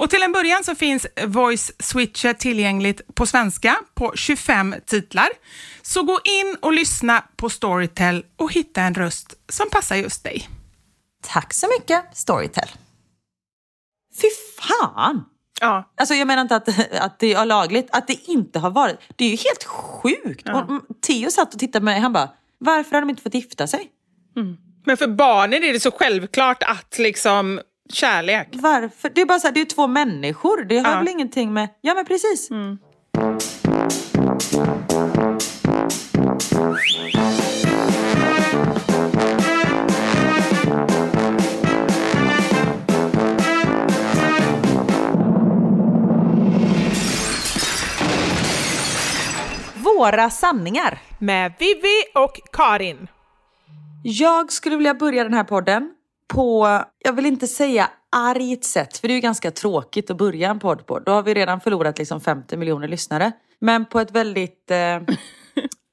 Och till en början så finns Voice Switcher tillgängligt på svenska på 25 titlar. Så gå in och lyssna på Storytel och hitta en röst som passar just dig. Tack så mycket, Storytel. Fy fan! Ja. Alltså jag menar inte att, att det är lagligt, att det inte har varit. Det är ju helt sjukt. Ja. Och mm, Theo satt och tittade på mig han bara, varför har de inte fått gifta sig? Men för barnen är det så självklart att liksom kärlek. Varför? Det är bara så här, det är två människor. Det har Ja. väl ingenting med... Ja men precis. Våra sanningar. Med Vivi och Karin. Jag skulle vilja börja den här podden på, jag vill inte säga argt sätt, för det är ju ganska tråkigt att börja en podd på. Då har vi redan förlorat liksom 50 miljoner lyssnare. Men på ett väldigt eh,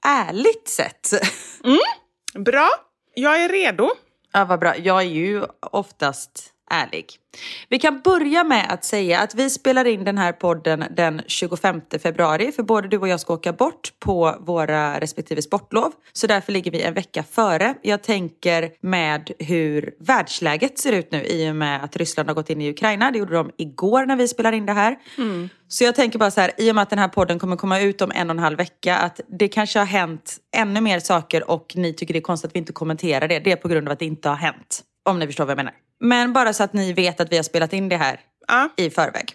ärligt sätt. Bra, jag är redo. Ja, vad bra. Jag är ju oftast ärlig. Vi kan börja med att säga att vi spelar in den här podden den 25 februari för både du och jag ska åka bort på våra respektive sportlov. Så därför ligger vi en vecka före. Jag tänker med hur världsläget ser ut nu i och med att Ryssland har gått in i Ukraina. Det gjorde de igår när vi spelar in det här. Så jag tänker bara så här, i och med att den här podden kommer komma ut om en och en halv vecka, att det kanske har hänt ännu mer saker och ni tycker det är konstigt att vi inte kommenterar det. Det är på grund av att det inte har hänt. Om ni förstår vad jag menar. Men bara så att ni vet att vi har spelat in det här Ja. i förväg.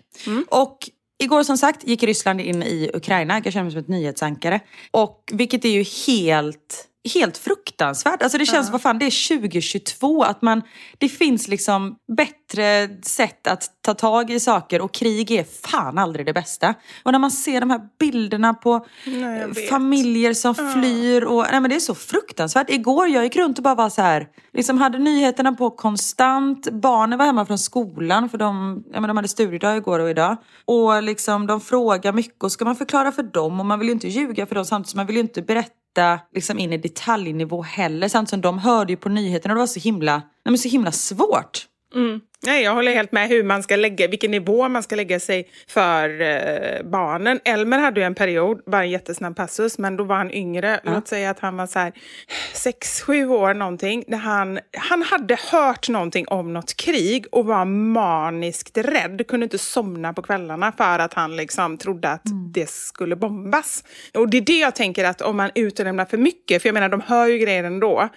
Och igår som sagt gick Ryssland in i Ukraina. Jag känner mig som ett nyhetsankare. Och vilket är ju helt, helt fruktansvärt. Alltså det känns, vad fan, det är 2022. Att man, det finns liksom bättre sätt att ta tag i saker och krig är fan aldrig det bästa. Och när man ser de här bilderna på Nej, familjer som flyr och nej men det är så fruktansvärt. Igår jag gick runt och bara var så här, liksom hade nyheterna på konstant. Barnen var hemma från skolan för de, ja, men de hade studiedag igår och idag. Och liksom de frågar mycket och ska man förklara för dem och man vill ju inte ljuga för dem samtidigt som man vill ju inte berätta liksom in i detaljnivå heller. Samtidigt som de hörde ju på nyheterna och det var så himla, nej men så himla svårt. Mm. Nej, jag håller helt med hur man ska lägga, vilken nivå man ska lägga sig för eh, barnen. Elmer hade ju en period, bara en jättesnabb passus, men då var han yngre. Låt säga att han var så här sex, sju år någonting. Där han, han hade hört någonting om något krig och var maniskt rädd. Kunde inte somna på kvällarna för att han liksom trodde att det skulle bombas. Och det är det jag tänker att om man utelämnar för mycket, för jag menar de hör ju grejer ändå,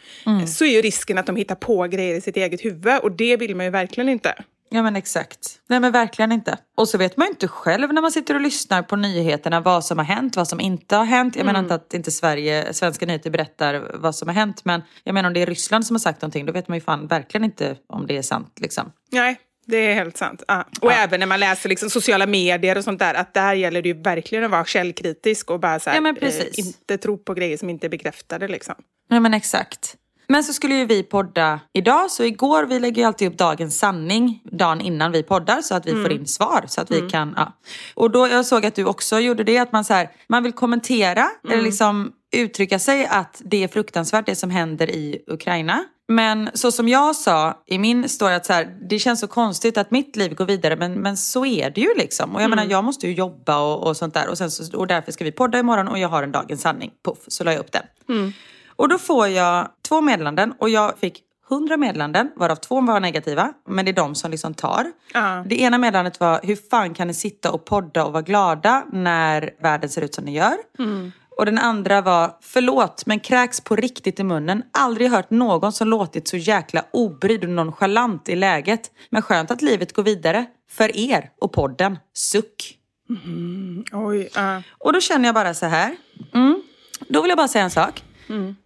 så är ju risken att de hittar på grejer i sitt eget huvud och det vill man ju verkligen inte. Ja men exakt. Nej men verkligen inte. Och så vet man ju inte själv när man sitter och lyssnar på nyheterna vad som har hänt, vad som inte har hänt. Jag menar inte att inte Sverige, svenska nyheter berättar vad som har hänt. Men jag menar om det är Ryssland som har sagt någonting då vet man ju fan verkligen inte om det är sant liksom. Nej, det är helt sant. Ja. Och även när man läser liksom sociala medier och sånt där, att där gäller det ju verkligen att vara källkritisk och bara så här, Ja, eh, inte tro på grejer som inte är bekräftade. Liksom. Nej men exakt. Men så skulle ju vi podda idag, så igår, vi lägger ju alltid upp dagens sanning dagen innan vi poddar så att vi får in svar. Så att vi kan, ja. Och då, jag såg att du också gjorde det, att man, så här, man vill kommentera eller liksom uttrycka sig att det är fruktansvärt det som händer i Ukraina. Men så som jag sa i min story, att så här, det känns så konstigt att mitt liv går vidare men, men så är det ju liksom. Och jag menar jag måste ju jobba och, och sånt där och, sen så, och därför ska vi podda imorgon och jag har en dagens sanning. Puff, så la jag upp den. Och då får jag två meddelanden och jag fick 100 meddelanden varav två var negativa. Men det är de som liksom tar. Ja. Det ena meddelandet var hur fan kan ni sitta och podda och vara glada när världen ser ut som den gör? Och den andra var förlåt men kräks på riktigt i munnen. Aldrig hört någon som låtit så jäkla obrydd och nonchalant i läget. Men skönt att livet går vidare. För er och podden. Suck. Oj, ja. Och då känner jag bara så här. Mm, då vill jag bara säga en sak.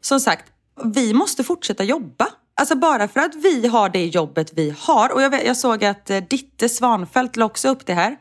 Som sagt, vi måste fortsätta jobba. Alltså bara för att vi har det jobbet vi har. Och jag, vet, jag såg att eh, Ditte Svanfeldt la också upp det här.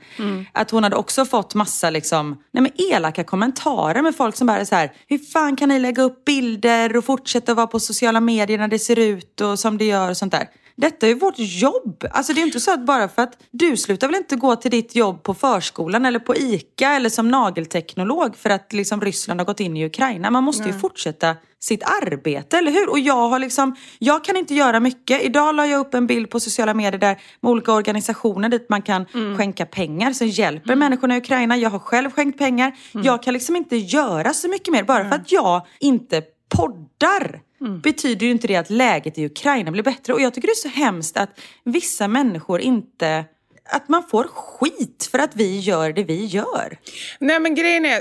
Att hon hade också fått massa liksom, nej men elaka kommentarer med folk som bara är så här. Hur fan kan ni lägga upp bilder och fortsätta vara på sociala medier när det ser ut och som det gör och sånt där. Detta är ju vårt jobb. Alltså det är inte så att bara för att du slutar väl inte gå till ditt jobb på förskolan eller på ICA eller som nagelteknolog för att liksom Ryssland har gått in i Ukraina. Man måste ju fortsätta sitt arbete, eller hur? Och jag har liksom, jag kan inte göra mycket. Idag la jag upp en bild på sociala medier där med olika organisationer dit man kan skänka pengar som hjälper människorna i Ukraina. Jag har själv skänkt pengar. Jag kan liksom inte göra så mycket mer bara för att jag inte poddar. Betyder ju inte det att läget i Ukraina blir bättre. Och jag tycker det är så hemskt att vissa människor inte... Att man får skit för att vi gör det vi gör. Nej, men grejen är,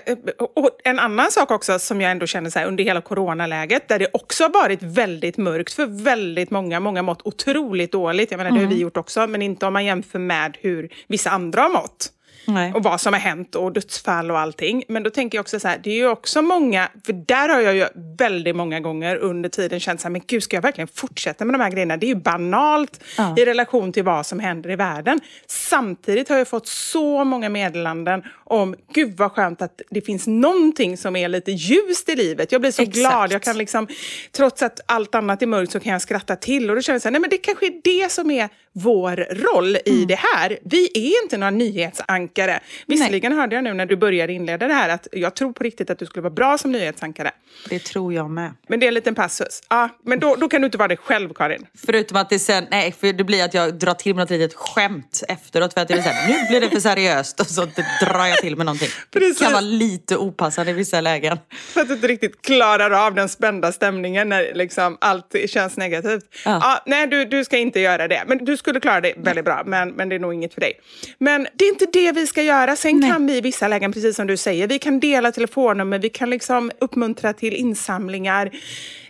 och en annan sak också som jag ändå känner så här, under hela coronaläget, där det också har varit väldigt mörkt för väldigt många. Många har mått otroligt dåligt. Jag menar, det har vi gjort också, men inte om man jämför med hur vissa andra har mått. Nej. Och vad som har hänt och dödsfall och allting. Men då tänker jag också så här, det är ju också många, för där har jag ju väldigt många gånger under tiden känt så här, men gud, ska jag verkligen fortsätta med de här grejerna? Det är ju banalt Ja. i relation till vad som händer i världen. Samtidigt har jag fått så många meddelanden om, gud vad skönt att det finns någonting som är lite ljust i livet. Jag blir så Exakt. glad. Jag kan liksom, trots att allt annat är mörkt så kan jag skratta till. Och då känner jag så här, nej men det kanske är det som är vår roll i Mm. det här. Vi är inte några nyhetsankare. Visserligen hörde jag nu när du började inleda det här att jag tror på riktigt att du skulle vara bra som nyhetsankare. Det tror jag med. Men det är en liten passus. Ja, men då, då kan du inte vara det själv, Karin. Förutom att det sen, nej för det blir att jag drar till med något litet skämt efteråt för att det blir så här, nu blir det för seriöst och så drar jag till med någonting. Precis. Det kan vara lite opassande i vissa lägen. För att du inte riktigt klarar av den spända stämningen när liksom allt känns negativt. Ja. Ja. nej, du, du ska inte göra det. Men du skulle klara det väldigt bra, men, men det är nog inget för dig. Men det är inte det vi ska göra. Sen kan vi i vissa lägen, precis som du säger, vi kan dela telefonnummer, vi kan liksom uppmuntra till insamlingar.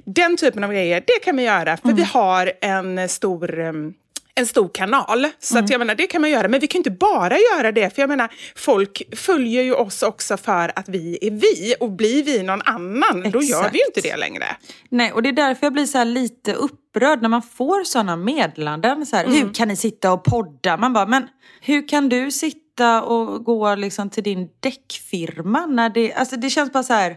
Den typen av grejer, det kan vi göra. För vi har en stor... en stor kanal. Så att jag menar, det kan man göra. Men vi kan inte bara göra det. För jag menar, folk följer ju oss också för att vi är vi. Och blir vi någon annan, då gör vi ju inte Exakt. det längre. Nej, och det är därför jag blir så lite upprörd när man får sådana meddelanden. Så här, Hur kan ni sitta och podda? Man bara, men hur kan du sitta och gå liksom till din däckfirma? När det, alltså det känns bara så här,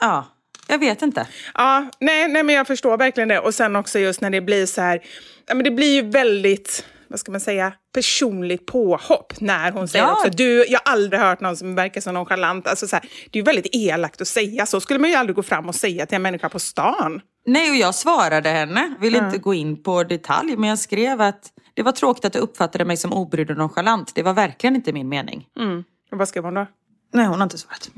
ja, jag vet inte. Ja, nej, nej, men jag förstår verkligen det. Och sen också just när det blir så här, ja, men det blir ju väldigt, vad ska man säga, personligt påhopp när hon säger Ja. också, du, jag har aldrig hört någon som verkar så nonchalant. Alltså, så här, det är ju väldigt elakt att säga så. skulle man ju aldrig gå fram och säga till en människa på stan. Nej, och jag svarade henne. Vill inte gå in på detalj, men jag skrev att det var tråkigt att du uppfattade mig som obrydd och nonchalant. Det var verkligen inte min mening. Och vad skrev hon då? Nej, hon har inte svarat.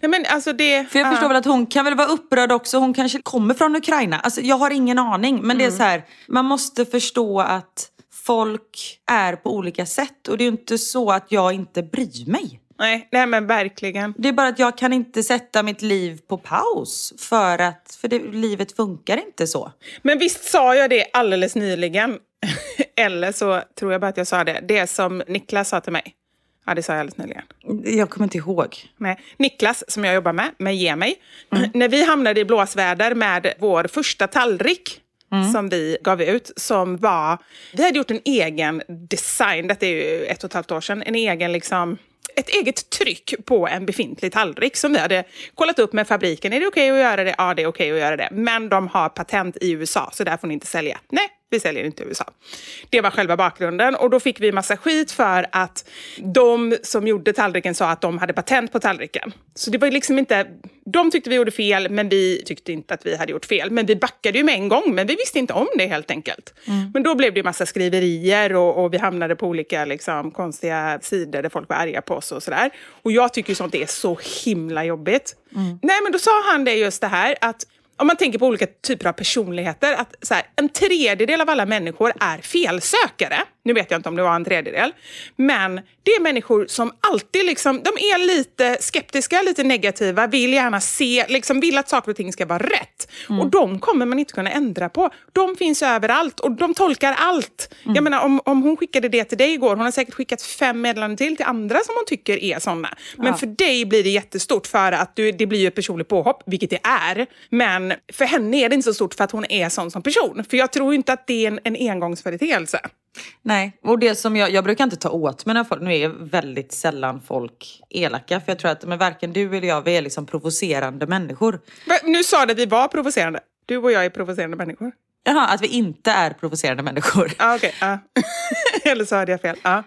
Nej, men alltså det... För jag ja. förstår väl att hon kan väl vara upprörd också. Hon kanske kommer från Ukraina. Alltså, jag har ingen aning. Men det är så här, man måste förstå att folk är på olika sätt. Och det är ju inte så att jag inte bryr mig. Nej, nej, men verkligen. Det är bara att jag kan inte sätta mitt liv på paus. För att för det, livet funkar inte så. Men visst sa jag det alldeles nyligen? Eller så tror jag bara att jag sa det. Det som Niklas sa till mig. Ja, det sa jag alldeles nyligen. Jag kommer inte ihåg. Nej. Niklas, som jag jobbar med, med Ge mig. När vi hamnade i blåsväder med vår första tallrik som vi gav ut, som var... Vi hade gjort en egen design, detta är ju ett och ett halvt år sedan, en egen liksom ett eget tryck på en befintlig tallrik som vi hade kollat upp med fabriken. Är det okej att göra det? Ja, det är okej att göra det. Men de har patent i USA, så där får ni inte sälja. Nej, vi säljer inte i USA. Det var själva bakgrunden. Och då fick vi massa skit för att de som gjorde tallriken sa att de hade patent på tallriken. Så det var ju liksom inte... De tyckte vi gjorde fel, men vi tyckte inte att vi hade gjort fel. Men vi backade ju med en gång, men vi visste inte om det helt enkelt. Men då blev det ju massa skriverier och, och vi hamnade på olika liksom, konstiga sidor där folk var arga på oss och sådär. Och jag tycker ju sånt är så himla jobbigt. Nej, men då sa han det just det här att om man tänker på olika typer av personligheter, att så här, en tredjedel av alla människor är felsökare. Nu vet jag inte om det var en tredjedel. Men det är människor som alltid liksom, de är lite skeptiska, lite negativa, vill gärna se, liksom vill att saker och ting ska vara rätt. Och de kommer man inte kunna ändra på. De finns överallt och de tolkar allt. Jag menar, om, om hon skickade det till dig igår, hon har säkert skickat fem meddelanden till till andra som hon tycker är såna. Men för dig blir det jättestort för att du, det blir ju ett personligt påhopp, vilket det är. Men för henne är det inte så stort för att hon är sån som person. För jag tror inte att det är en, en engångsföreteelse. Nej, och det som jag, jag brukar inte ta åt mig när folk, nu är väldigt sällan folk elaka. För jag tror att men varken du eller jag, vi är liksom provocerande människor. Men Nu sa du att vi var provocerande. Du och jag är provocerande människor. Jaha, att vi inte är provocerande människor. Ah, Okej, ja. Eller så hade jag fel. Ja.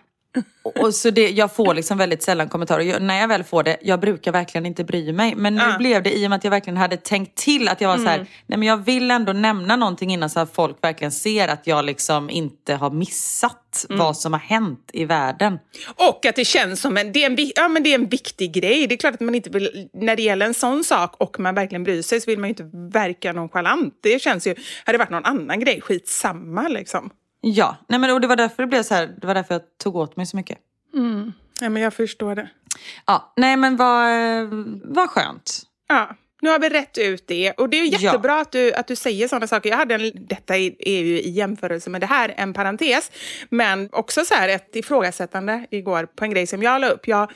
Och så det, jag får liksom väldigt sällan kommentarer. Jag, när jag väl får det, jag brukar verkligen inte bry mig. Men nu Ja. blev det i och med att jag verkligen hade tänkt till att jag var så här, nej men jag vill ändå nämna någonting innan så att folk verkligen ser att jag liksom inte har missat vad som har hänt i världen. Och att det känns som en, det är en, ja, men det är en viktig grej. Det är klart att man inte vill, när det gäller en sån sak och man verkligen bryr sig så vill man ju inte verka nonchalant. Det känns ju, hade det varit någon annan grej, skitsamma liksom. Ja, nej men och det var därför det blev så här, det var därför jag tog åt mig så mycket. Ja, men jag förstår det. Ja, nej men vad, vad skönt. Ja, nu har vi rätt ut det. Och det är ju Ja. jättebra att, du, att du säger sådana saker. Jag hade en, detta är, är ju i jämförelse med det här en parentes. Men också så här ett ifrågasättande igår på en grej som jag la upp. Jag,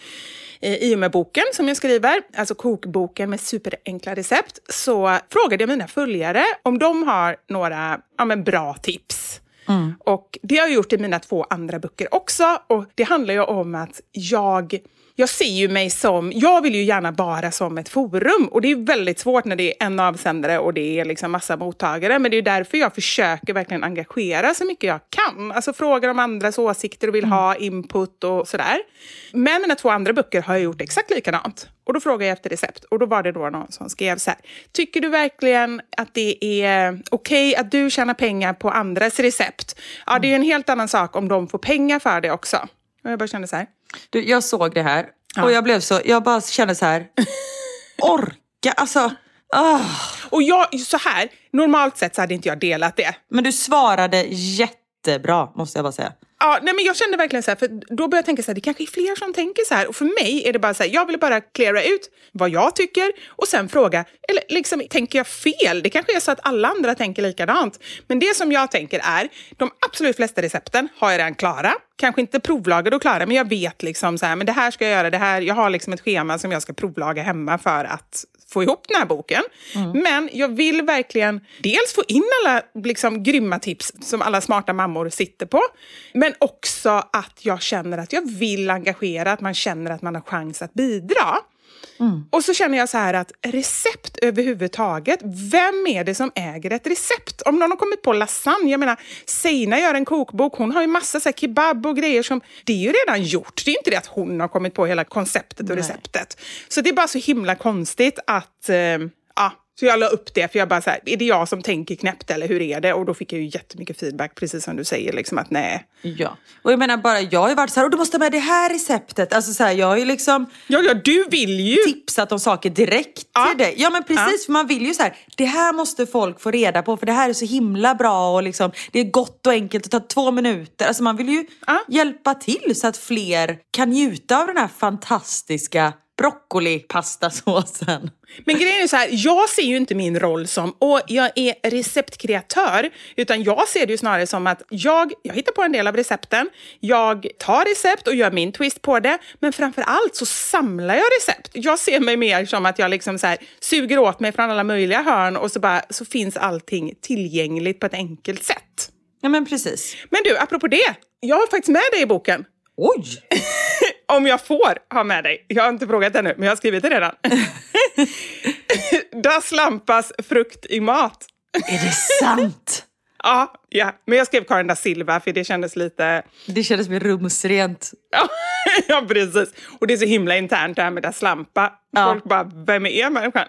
eh, I och med boken som jag skriver, alltså kokboken med superenkla recept, så frågade jag mina följare om de har några ja, men bra tips. Mm. Och det har jag gjort i mina två andra böcker också. Och det handlar ju om att jag jag ser ju mig som, jag vill ju gärna vara som ett forum och det är väldigt svårt när det är en avsändare och det är liksom massa mottagare. Men det är därför jag försöker verkligen engagera så mycket jag kan. Alltså frågar om andras åsikter och vill ha input och sådär. Men mina två andra böcker har jag gjort exakt likadant. Och då frågade jag efter recept och då var det då någon som skrev så här. Tycker du verkligen att det är okej okay att du tjänar pengar på andras recept? Ja, det är en helt annan sak om de får pengar för det också. Och jag bara kände så här. Du, jag såg det här och jag blev så, jag bara kände så här, orka, alltså. ah. Och jag, så här, normalt sett så hade inte jag delat det. Men du svarade jättebra, måste jag bara säga. Ja, nej, men jag kände verkligen så här, för då började jag tänka så här, det kanske är fler som tänker så här. Och för mig är det bara så här, jag vill bara klara ut vad jag tycker och sen fråga, eller liksom, tänker jag fel? Det kanske är så att alla andra tänker likadant. Men det som jag tänker är, de absolut flesta recepten har jag redan klara. Kanske inte provlagade och klara, men jag vet liksom så här, men det här ska jag göra, det här, jag har liksom ett schema som jag ska provlaga hemma för att få ihop den här boken. Mm. Men jag vill verkligen dels få in alla liksom, grymma tips som alla smarta mammor sitter på. Men också att jag känner att jag vill engagera, att man känner att man har chans att bidra. Mm. Och så känner jag så här att recept överhuvudtaget, vem är det som äger ett recept? Om någon har kommit på lasagne, jag menar Seina gör en kokbok, hon har ju massa så kebab och grejer som, det är ju redan gjort. Det är inte det att hon har kommit på hela konceptet och Nej. receptet. Så det är bara så himla konstigt att eh, ja, så jag la upp det, för jag bara så här, är det jag som tänker knäppt eller hur är det? Och då fick jag ju jättemycket feedback, precis som du säger, liksom att nej. Ja, och jag menar bara, jag har ju varit så här, och du måste ha med det här receptet. Alltså så här, jag har ju liksom... Ja, ja, du vill ju! Tipsat om saker direkt ja. till dig. Ja, men precis, ja. för man vill ju så här, det här måste folk få reda på, för det här är så himla bra och liksom, det är gott och enkelt, det tar två minuter. Alltså man vill ju ja. hjälpa till så att fler kan njuta av den här fantastiska broccolipastasåsen. Men grejen är så här, jag ser ju inte min roll som och jag är receptkreatör, utan jag ser det ju snarare som att jag, jag hittar på en del av recepten, jag tar recept och gör min twist på det, men framför allt så samlar jag recept. Jag ser mig mer som att jag liksom så här, suger åt mig från alla möjliga hörn och så, bara, så finns allting tillgängligt på ett enkelt sätt. Ja men precis. Men du, apropå det, jag har faktiskt med dig i boken. Oj! Om jag får ha med dig. Jag har inte frågat ännu, men jag har skrivit det redan. Das Lampas frukt i mat. Är det sant? ja, ja, men jag skrev Karin da Silva för det kändes lite... Det kändes mer rumsrent. ja, precis. Och det är så himla internt det här med Das Lampa. Ja. Folk bara, vem är människan?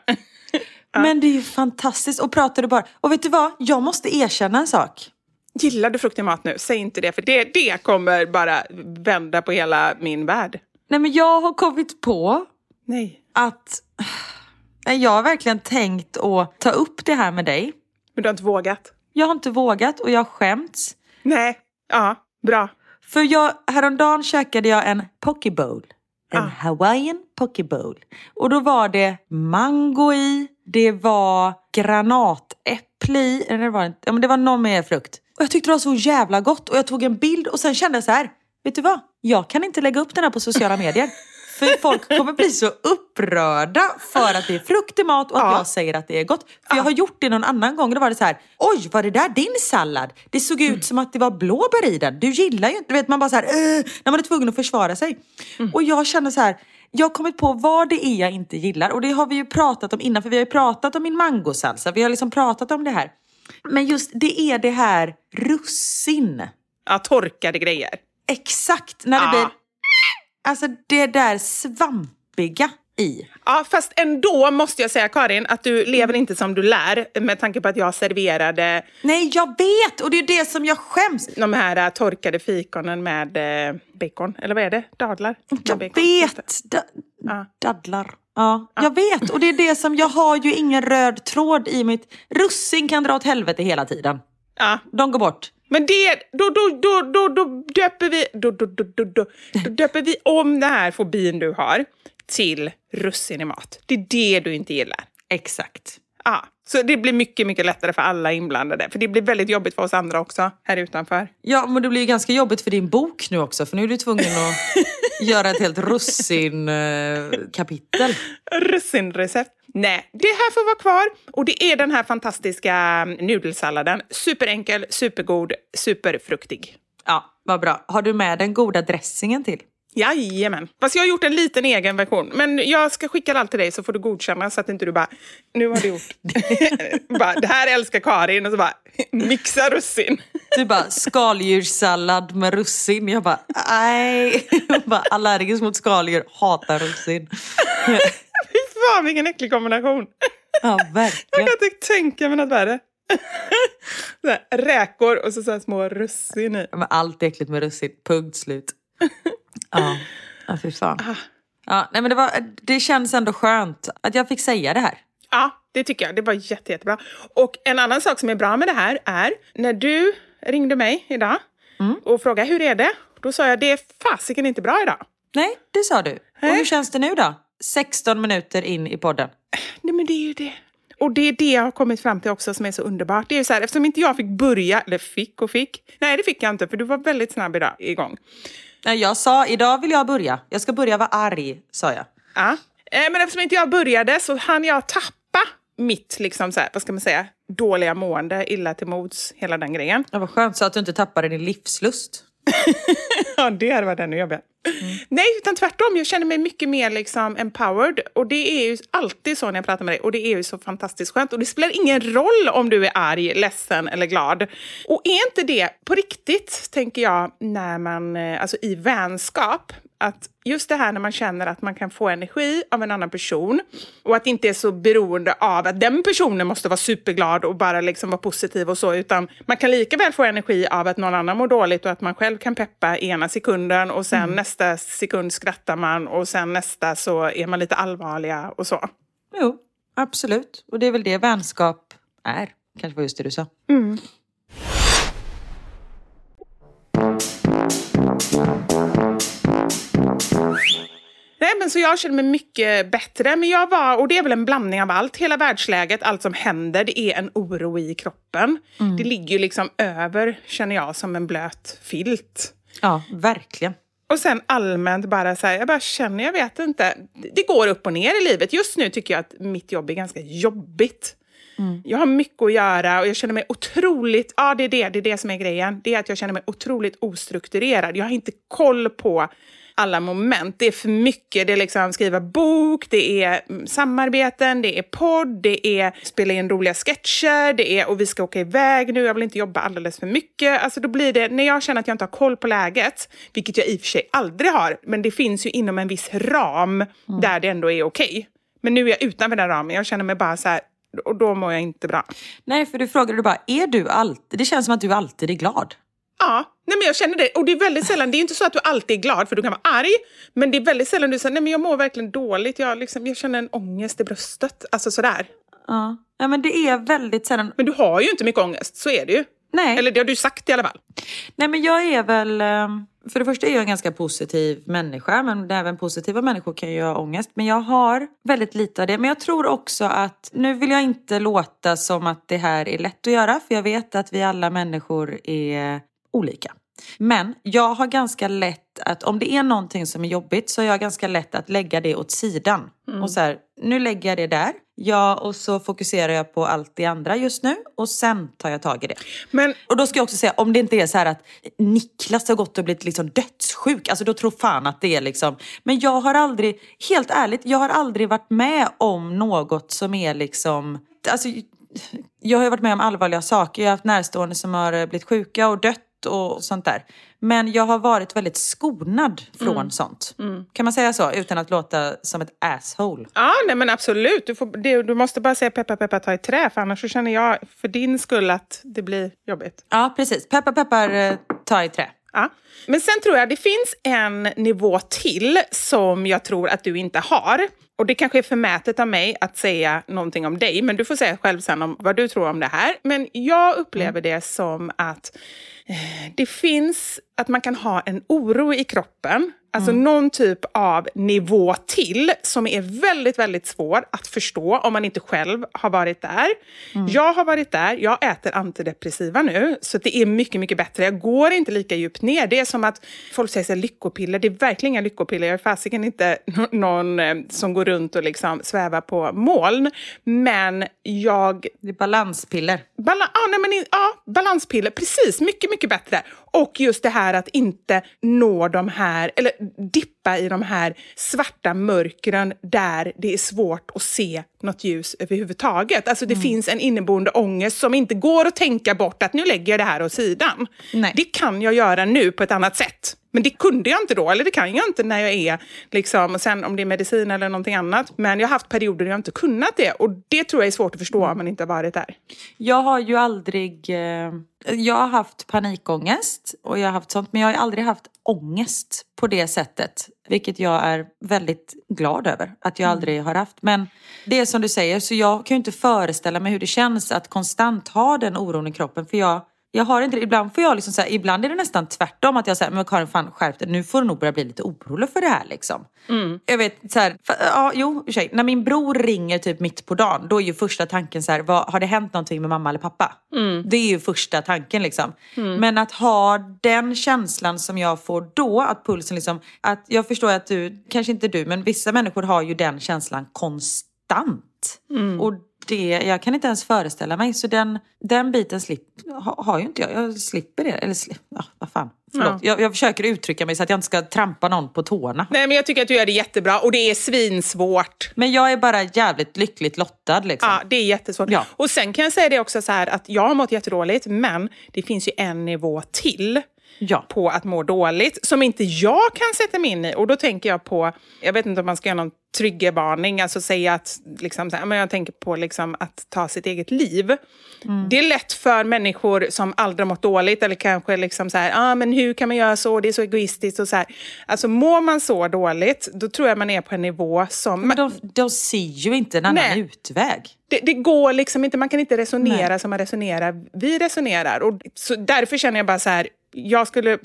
ja. Men det är ju fantastiskt. Och pratar du bara... Och vet du vad? Jag måste erkänna en sak. Gillar du frukt i mat nu? Säg inte det, för det, det kommer bara vända på hela min värld. Nej, men jag har kommit på Nej. att jag har verkligen tänkt att ta upp det här med dig. Men du har inte vågat? Jag har inte vågat och jag har skämts. Nej, ja, bra. För jag, häromdagen käkade jag en poke bowl. En ah. Hawaiian poke bowl. Och då var det mango i, det var granatäpple i, eller det var, ja, men det var någon mer frukt. Och jag tyckte det var så jävla gott och jag tog en bild och sen kände jag så här, vet du vad? Jag kan inte lägga upp den här på sociala medier. För folk kommer bli så upprörda för att det är frukt i mat och att ja. jag säger att det är gott. För ja. jag har gjort det någon annan gång och då var det så här, oj var det där din sallad? Det såg ut mm. som att det var blåbär i den. Du gillar ju inte, vet man bara så här, äh, när man är tvungen att försvara sig. Mm. Och jag känner så här, jag har kommit på vad det är jag inte gillar och det har vi ju pratat om innan för vi har ju pratat om min mangosalsa. Vi har liksom pratat om det här. Men just det är det här russin. Ja, torkade grejer. Exakt, när det ja. blir alltså det där svampiga i. Ja, fast ändå måste jag säga Karin att du lever inte som du lär med tanke på att jag serverade... Nej, jag vet! Och det är det som jag skäms. De här uh, torkade fikonen med uh, bacon, eller vad är det? Dadlar? Jag vet! Da ja. Dadlar. Ja, jag vet. Och det är det som, jag har ju ingen röd tråd i mitt... Russin kan dra åt helvete hela tiden. Ja. De går bort. Men det, då, då, då, då, då döper vi, då, då, då, då, då, då döper vi om den här fobin du har till russin i mat. Det är det du inte gillar. Exakt. Ja, så det blir mycket, mycket lättare för alla inblandade. För det blir väldigt jobbigt för oss andra också, här utanför. Ja, men det blir ganska jobbigt för din bok nu också. För nu är du tvungen att göra ett helt russin-kapitel. Russinrecept. Nej, det här får vara kvar. Och det är den här fantastiska nudelsalladen. Superenkel, supergod, superfruktig. Ja, vad bra. Har du med den goda dressingen till? Jajamän. Fast jag har gjort en liten egen version. Men jag ska skicka allt till dig så får du godkänna så att inte du bara, nu har du gjort, bara, det här älskar Karin och så bara mixa russin. Du bara, skaldjurssallad med russin. Jag bara, nej. Jag bara, allergisk mot skaldjur, hatar russin. Fy fan vilken äcklig kombination. Ja, Jag verkligen. kan inte tänka mig något värre. Här, räkor och så, så små russin i. Men allt är äckligt med russin, punkt slut. Ja, ja fy fan. Ja, nej, men det, var, det känns ändå skönt att jag fick säga det här. Ja, det tycker jag. Det var jätte, jättebra. Och en annan sak som är bra med det här är när du ringde mig idag och frågade hur är det? Då sa jag det är fasiken inte bra idag. Nej, det sa du. Och Nej. hur känns det nu då? 16 minuter in i podden. Nej, men det är ju det. Och det är det jag har kommit fram till också som är så underbart. Det är ju så här, eftersom inte jag fick börja, eller fick och fick. Nej, det fick jag inte för du var väldigt snabb idag igång. Nej, jag sa idag vill jag börja. Jag ska börja vara arg, sa jag. Ja. Eh, Men eftersom inte jag började så hann jag tappa mitt, liksom så här, vad ska man säga, dåliga mående, illa till mods, hela den grejen. Det var skönt så att du inte tappade din livslust. Ja, det hade varit ännu jobbigare. Nej, utan tvärtom. Jag känner mig mycket mer liksom empowered. Och det är ju alltid så när jag pratar med dig. Och det är ju så fantastiskt skönt. Och det spelar ingen roll om du är arg, ledsen eller glad. Och är inte det på riktigt, tänker jag, när man, eh, alltså i vänskap, att just det här när man känner att man kan få energi av en annan person och att det inte är så beroende av att den personen måste vara superglad och bara liksom vara positiv och så, utan man kan lika väl få energi av att någon annan mår dåligt och att man själv kan peppa ena sekunden och sen nästa sekund skrattar man och sen nästa så är man lite allvarliga och så. Jo, absolut. Och det är väl det vänskap är. Kanske var just det du sa. Nej, men så jag känner mig mycket bättre. Men jag var, och det är väl en blandning av allt. Hela världsläget, allt som händer, det är en oro i kroppen. Det ligger ju liksom över, känner jag, som en blöt filt. Ja, verkligen. Och sen allmänt bara så här, jag bara känner, jag vet inte. Det går upp och ner i livet. Just nu tycker jag att mitt jobb är ganska jobbigt. Jag har mycket att göra och jag känner mig otroligt, ja det är det, det är det som är grejen. Det är att jag känner mig otroligt ostrukturerad. Jag har inte koll på alla moment. Det är för mycket. Det är liksom skriva bok, det är mm, samarbeten, det är podd, det är spela in roliga sketcher, det är och vi ska åka iväg nu, jag vill inte jobba alldeles för mycket. Alltså då blir det, när jag känner att jag inte har koll på läget, vilket jag i och för sig aldrig har, men det finns ju inom en viss ram där det ändå är okej. Men nu är jag utanför den ramen, jag känner mig bara så här, och då mår jag inte bra. Nej, för du frågade du bara, är du alltid... Det känns som att du alltid är glad. Ja, nej men jag känner det. Och det är väldigt sällan, det är inte så att du alltid är glad, för du kan vara arg, men det är väldigt sällan du säger, nej men jag mår verkligen dåligt, jag, liksom, jag känner en ångest i bröstet. Alltså sådär. Ja. ja, men det är väldigt sällan... Men du har ju inte mycket ångest, så är det ju. Nej. Eller det har du sagt i alla fall. Nej, men jag är väl... eh, För det första är jag en ganska positiv människa, men även positiva människor kan ju ha ångest. Men jag har väldigt lite av det. Men jag tror också att, nu vill jag inte låta som att det här är lätt att göra, för jag vet att vi alla människor är olika. Men jag har ganska lätt att, om det är någonting som är jobbigt, så har jag ganska lätt att lägga det åt sidan. Och så här, nu lägger jag det där. Ja, och så fokuserar jag på allt det andra just nu och sen tar jag tag i det. Men Och då ska jag också säga, om det inte är så här att Niklas har gått och blivit liksom dödssjuk, alltså då tror fan att det är liksom... Men jag har aldrig, helt ärligt, jag har aldrig varit med om något som är liksom... Alltså, jag har ju varit med om allvarliga saker, jag har haft närstående som har blivit sjuka och dött och sånt där. Men jag har varit väldigt skonad från sånt. Kan man säga så? Utan att låta som ett asshole. ja, nej men absolut. Du, får, det, du måste bara säga peppa peppa ta i trä, för annars så känner jag för din skull att det blir jobbigt. Ja, precis. Peppar peppar, eh, ta i trä. Ja. Men sen tror jag det finns en nivå till som jag tror att du inte har. Och det kanske är förmätet av mig att säga någonting om dig, men du får säga själv sen om vad du tror om det här. Men jag upplever det som att det finns att man kan ha en oro i kroppen, alltså någon typ av nivå till som är väldigt, väldigt svår att förstå om man inte själv har varit där. Jag har varit där, jag äter antidepressiva nu, så det är mycket, mycket bättre. Jag går inte lika djupt ner. Det är som att folk säger så här, lyckopiller, det är verkligen inga lyckopiller. Jag är fasiken inte nå- någon eh, som går runt och liksom sväva på moln. Men jag Det är balanspiller. Bala ah, nej, men, ja, balanspiller, precis. Mycket, mycket bättre. Och just det här att inte nå de här, eller dippa i de här svarta mörkren där det är svårt att se något ljus överhuvudtaget. Alltså det Mm. finns en inneboende ångest som inte går att tänka bort att nu lägger jag det här åt sidan. Nej. Det kan jag göra nu på ett annat sätt. Men det kunde jag inte då, eller det kan jag inte när jag är, liksom, och sen om det är medicin eller någonting annat. Men jag har haft perioder där jag inte kunnat det och det tror jag är svårt att förstå om man inte har varit där. Jag har ju aldrig... Eh, jag har haft panikångest och jag har haft sånt. Men jag har aldrig haft ångest på det sättet. Vilket jag är väldigt glad över att jag aldrig har haft. Men det är som du säger, så jag kan ju inte föreställa mig hur det känns att konstant ha den oron i kroppen. För jag, jag har inte det. Ibland får jag liksom så här, ibland är det nästan tvärtom. Att jag säger, men Karin fan skärp dig. Nu får du nog börja bli lite orolig för det här liksom. Jag vet så här, för, ja jo ursäkt. När min bror ringer typ mitt på dagen. Då är ju första tanken så här, vad, har det hänt någonting med mamma eller pappa? Det är ju första tanken liksom. Men att ha den känslan som jag får då, att pulsen liksom, att jag förstår att du, kanske inte du, men vissa människor har ju den känslan konstant. Och det, jag kan inte ens föreställa mig. Så den, den biten slip, ha, har ju inte jag. Jag slipper det. Eller slip, ja, vad fan. Förlåt. Jag, jag försöker uttrycka mig så att jag inte ska trampa någon på tårna. Nej, men jag tycker att du gör det jättebra och det är svinsvårt. Men jag är bara jävligt lyckligt lottad liksom. Ja, det är jättesvårt. Ja. Och sen kan jag säga det också så här att jag har mått jättedåligt, men det finns ju en nivå till Ja. på att må dåligt som inte jag kan sätta mig in i. Och då tänker jag på, jag vet inte om man ska göra någon triggervarning, alltså säga att, liksom, så här, men jag tänker på liksom, att ta sitt eget liv. Det är lätt för människor som aldrig mått dåligt eller kanske liksom så här, ah, men hur kan man göra så, det är så egoistiskt och så här. Alltså mår man så dåligt, då tror jag man är på en nivå som... Men de, de ser ju inte en annan Nej. utväg. Det, det går liksom inte, man kan inte resonera Nej. som man resonerar. Vi resonerar. Och så därför känner jag bara så här, jag skulle...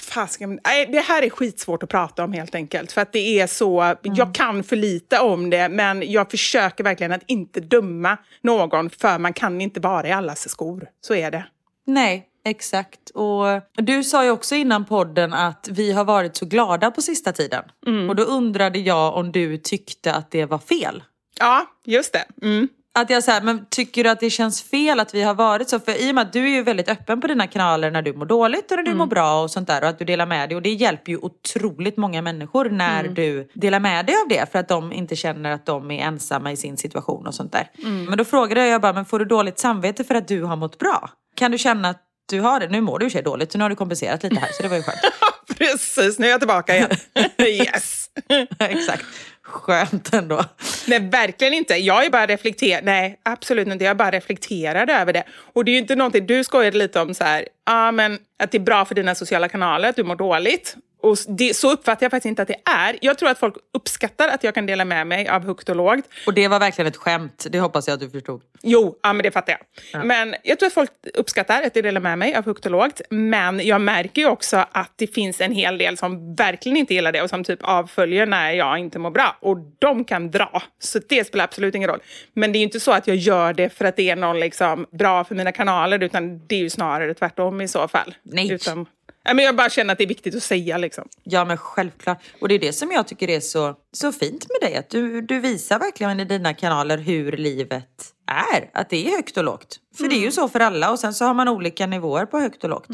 Fasken, nej, det här är skitsvårt att prata om helt enkelt. För att det är så, jag kan för lite om det, men jag försöker verkligen att inte döma någon, för man kan inte vara i allas skor. Så är det. Nej, exakt. Och du sa ju också innan podden att vi har varit så glada på sista tiden. Och då undrade jag om du tyckte att det var fel. Ja, just det. Mm. Att jag så här, men tycker du att det känns fel att vi har varit så? För i och med att du är ju väldigt öppen på dina kanaler när du mår dåligt och när du mår bra och sånt där. Och att du delar med dig. Och det hjälper ju otroligt många människor när du delar med dig av det. För att de inte känner att de är ensamma i sin situation och sånt där. Men då frågade jag bara, men får du dåligt samvete för att du har mått bra? Kan du känna att du har det? Nu mår du i sig dåligt så nu har du kompenserat lite här så det var ju skönt. Precis, nu är jag tillbaka igen. yes! Exakt. Skönt ändå. Nej, verkligen inte. Jag är bara reflekterad. Nej, absolut inte. Jag är bara reflekterad över det. Och det är ju inte någonting, du skojade lite om så här, ah, men att det är bra för dina sociala kanaler, att du mår dåligt. Och det, så uppfattar jag faktiskt inte att det är. Jag tror att folk uppskattar att jag kan dela med mig av högt och lågt. Och det var verkligen ett skämt. Det hoppas jag att du förstod. Jo, ja, men det fattar jag. Men jag tror att folk uppskattar att jag delar med mig av högt och lågt. Men jag märker ju också att det finns en hel del som verkligen inte gillar det och som typ avföljer när jag inte mår bra. Och de kan dra. Så det spelar absolut ingen roll. Men det är ju inte så att jag gör det för att det är någon liksom bra för mina kanaler, utan det är ju snarare tvärtom i så fall. Nej. Utan, Nej, men jag bara känner att det är viktigt att säga liksom. Ja men självklart. Och det är det som jag tycker är så, så fint med dig. Att du, du visar verkligen i dina kanaler hur livet är. Att det är högt och lågt. För det är ju så för alla och sen så har man olika nivåer på högt och lågt.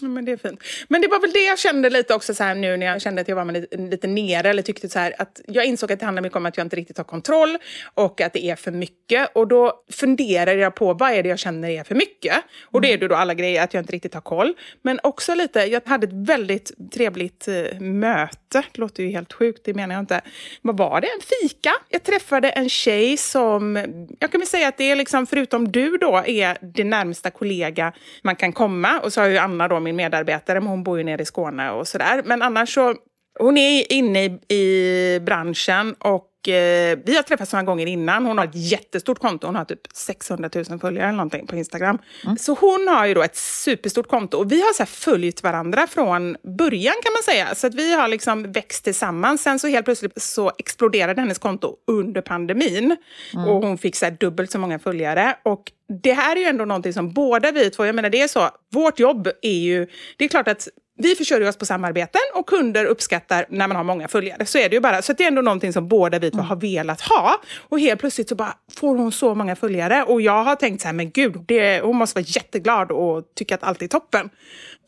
Ja, men det är fint. Men det var väl det jag kände lite också så här nu när jag kände att jag var lite, lite nere eller tyckte så här att jag insåg att det handlar mycket om att jag inte riktigt har kontroll och att det är för mycket. Och då funderade jag på vad är det jag känner är för mycket? Och det är ju då alla grejer att jag inte riktigt har koll. Men också lite, jag hade ett väldigt trevligt eh, möte. Det låter ju helt sjukt, det menar jag inte. Vad var det? En fika. Jag träffade en tjej som, jag kan väl säga att det är liksom, förutom du då, är det närmsta kollega man kan komma. Och så har ju Anna då, min medarbetare, men hon bor ju nere i Skåne och sådär. Men annars så, hon är inne i, i branschen och eh, vi har träffats några gånger innan. Hon har ett jättestort konto. Hon har typ 600 000 följare eller någonting på Instagram. Så hon har ju då ett superstort konto. Och vi har så följt varandra från början kan man säga. Så att vi har liksom växt tillsammans. Sen så helt plötsligt så exploderade hennes konto under pandemin. Och hon fick så dubbelt så många följare. Och det här är ju ändå någonting som båda vi två, jag menar det är så, vårt jobb är ju, det är klart att vi försörjer oss på samarbeten och kunder uppskattar när man har många följare. Så är det ju bara. Så det är ändå någonting som båda vi två har velat ha. Och helt plötsligt så bara får hon så många följare. Och jag har tänkt så här, men gud, det, hon måste vara jätteglad och tycka att allt är toppen.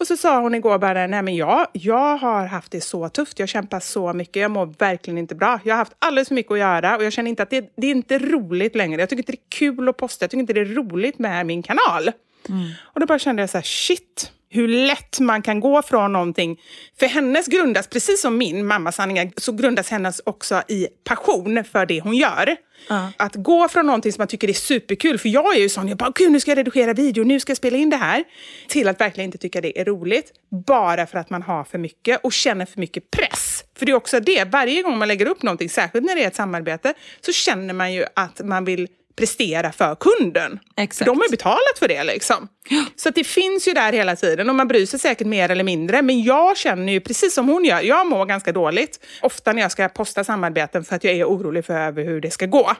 Och så sa hon igår bara, nej men jag, jag har haft det så tufft, jag kämpar så mycket, jag mår verkligen inte bra. Jag har haft alldeles för mycket att göra och jag känner inte att det, det är inte roligt längre. Jag tycker inte det är kul att posta, jag tycker inte det är roligt med min kanal. Och då bara kände jag så här, shit, hur lätt man kan gå från någonting. För hennes grundas, precis som min mammas sanningar, så grundas hennes också i passion för det hon gör. Att gå från någonting som man tycker är superkul, för jag är ju sån, jag bara, gud nu ska jag redigera video, nu ska jag spela in det här. Till att verkligen inte tycka det är roligt, bara för att man har för mycket och känner för mycket press. För det är också det, varje gång man lägger upp någonting, särskilt när det är ett samarbete, så känner man ju att man vill prestera för kunden. Exakt. För de har ju betalat för det. Liksom. Så att det finns ju där hela tiden och man bryr sig säkert mer eller mindre. Men jag känner ju precis som hon gör, jag mår ganska dåligt. Ofta när jag ska posta samarbeten för att jag är orolig för över hur det ska gå.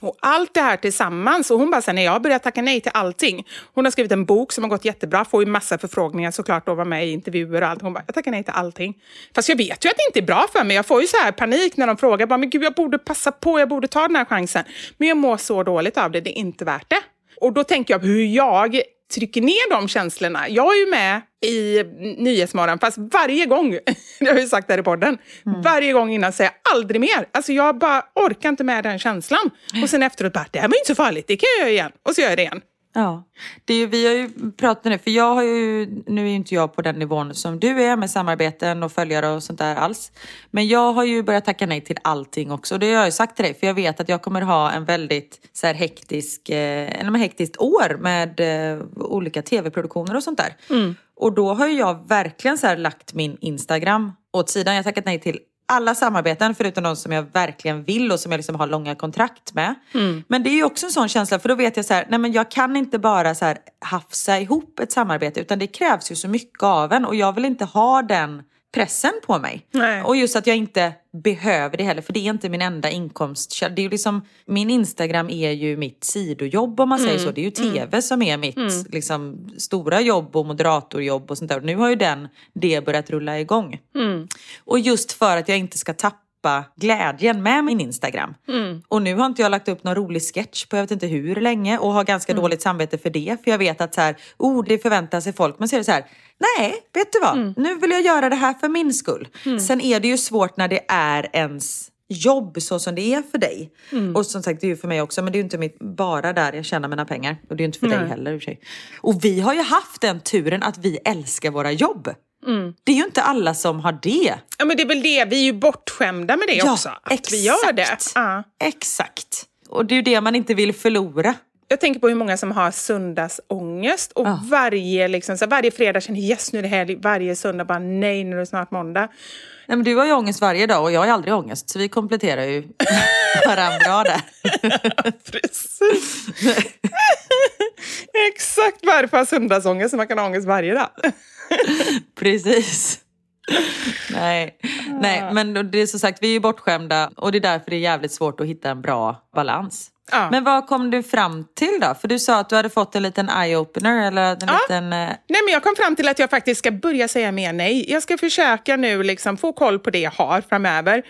Och allt det här tillsammans, och hon bara, så här, när jag började tacka nej till allting. Hon har skrivit en bok som har gått jättebra, får ju massa förfrågningar såklart och vara med i intervjuer och allt. Hon bara, jag tackar nej till allting. Fast jag vet ju att det inte är bra för mig. Jag får ju så här panik när de frågar, bara, men gud jag borde passa på, jag borde ta den här chansen. Men jag mår så dåligt av det, det är inte värt det. Och då tänker jag på hur jag trycker ner de känslorna. Jag är ju med i Nyhetsmorgon, fast varje gång, det har jag ju sagt här i podden, varje gång innan säger jag aldrig mer. Alltså jag bara orkar inte med den känslan. Och sen efteråt bara, det här var ju inte så farligt, det kan jag göra igen. Och så gör jag det igen. Ja, det är vi har ju pratat nu, för jag har ju, nu är ju inte jag på den nivån som du är med samarbeten och följare och sånt där alls. Men jag har ju börjat tacka nej till allting också. Och det har jag ju sagt till dig, för jag vet att jag kommer ha en väldigt så här hektisk, eh, hektiskt år med eh, olika tv-produktioner och sånt där. Och då har ju jag verkligen så här lagt min Instagram åt sidan. Jag har tackat nej till alla samarbeten förutom de som jag verkligen vill och som jag liksom har långa kontrakt med. Men det är ju också en sån känsla för då vet jag så här, nej men jag kan inte bara så här hafsa ihop ett samarbete utan det krävs ju så mycket av en och jag vill inte ha den pressen på mig. Nej. Och just att jag inte behöver det heller för det är inte min enda inkomstkälla. Det är ju liksom, min Instagram är ju mitt sidojobb om man säger så. Det är ju tv som är mitt liksom, stora jobb och moderatorjobb och sånt där. Och nu har ju den, det börjat rulla igång. Och just för att jag inte ska tappa glädjen med min Instagram. Och nu har inte jag lagt upp någon rolig sketch på jag vet inte hur länge och har ganska dåligt samvete för det. För jag vet att så här, oh, det förväntar sig folk. Men så är det så här, nej, vet du vad? Nu vill jag göra det här för min skull. Sen är det ju svårt när det är ens jobb så som det är för dig. Och som sagt, det är ju för mig också, men det är ju inte mitt, bara där jag tjänar mina pengar. Och det är ju inte för dig heller i och för sig. Och vi har ju haft den turen att vi älskar våra jobb. Det är ju inte alla som har det. Ja, men det är väl det, vi är ju bortskämda med det också. Att vi gör det. Ja. Exakt. Och det är ju det man inte vill förlora. Jag tänker på hur många som har söndagsångest och varje, liksom, så varje fredag känner yes nu är det helg, varje söndag bara nej nu är det snart måndag. Nej, men du har ju ångest varje dag och jag har aldrig ångest. Så vi kompletterar ju varandra där. Precis. Exakt varför söndagsångest så man kan ha ångest varje dag. Precis. Nej. Nej, men det är som sagt, vi är ju bortskämda och det är därför det är jävligt svårt att hitta en bra balans. Ja. Men vad kom du fram till då? För du sa att du hade fått en liten eye-opener eller en Ja. liten... eh, Nej, men jag kom fram till att jag faktiskt ska börja säga mer nej. Jag ska försöka nu liksom få koll på det jag har framöver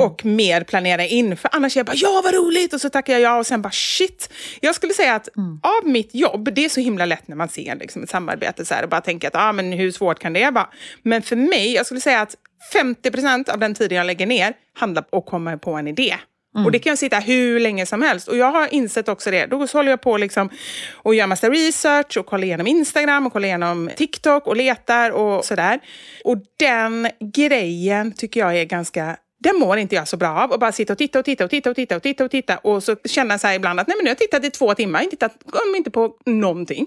och mer planera in. För annars är jag bara, ja vad roligt! Och så tackar jag ja och sen bara shit. Jag skulle säga att av mitt jobb, det är så himla lätt när man ser liksom, ett samarbete så här, och bara tänker att ah, men hur svårt kan det vara? Men för mig, jag skulle säga att 50% av den tiden jag lägger ner handlar om att komma på en idé. Och det kan jag sitta hur länge som helst. Och jag har insett också det. Då så håller jag på liksom och gör massa research och kollar igenom Instagram och kollar igenom TikTok och letar och sådär. Och den grejen tycker jag är ganska den mår inte jag så bra av. Och bara sitta och titta och titta och titta och titta och titta och titta. Och så känna så här ibland att nej men nu har jag tittat i två timmar, jag tittat kom inte på någonting.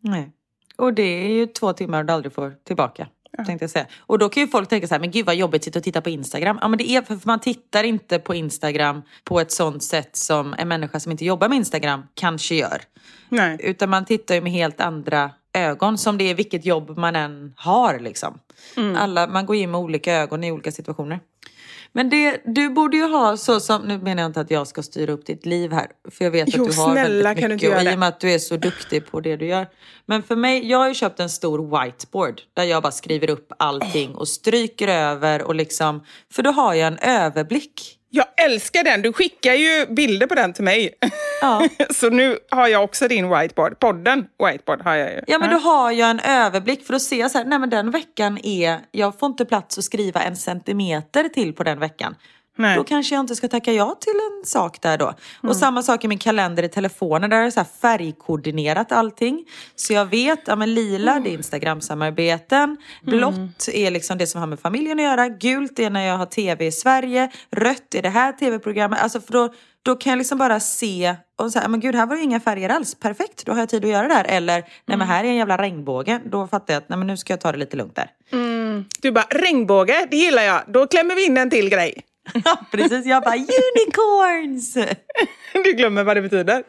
Nej. Och det är ju två timmar du aldrig får tillbaka. Tänkte jag säga. Och då kan ju folk tänka så här, men gud vad jobbigt att sitta och titta på Instagram. Ja men det är för man tittar inte på Instagram på ett sånt sätt som en människa som inte jobbar med Instagram kanske gör. Nej. Utan man tittar ju med helt andra ögon som det är vilket jobb man än har liksom. Alla, man går in med olika ögon i olika situationer. Men det, du borde ju ha så som, nu menar jag inte att jag ska styra upp ditt liv här, för jag vet Jo, att du har snälla, väldigt kan du mycket inte göra och i och med att du är så duktig på det du gör. Men för mig, jag har ju köpt en stor whiteboard där jag bara skriver upp allting och stryker över och liksom, för då har jag en överblick. Jag älskar den. Du skickar ju bilder på den till mig. Ja. Så nu har jag också din whiteboard. Podden whiteboard har jag ju. Ja men då har jag en överblick för då ser jag så här, nej men den veckan är, jag får inte plats att skriva en centimeter till på den veckan. Nej. Då kanske jag inte ska tacka ja till en sak där då. Och samma sak i min kalender i telefonen där är så färgkoordinerat allting. Så jag vet, ja men lila det är Instagram-samarbeten. Blått är liksom det som har med familjen att göra. Gult är när jag har tv i Sverige. Rött är det här tv-programmet. Alltså för då, då kan jag liksom bara se och säga, men gud här var det inga färger alls. Perfekt, då har jag tid att göra det här. Eller, nej men här är en jävla regnbåge. Då fattar jag att nej men nu ska jag ta det lite lugnt där. Du bara, regnbåge, det gillar jag. Då klämmer vi in en till grej. Ja precis, jag bara unicorns! Du glömmer vad det betyder.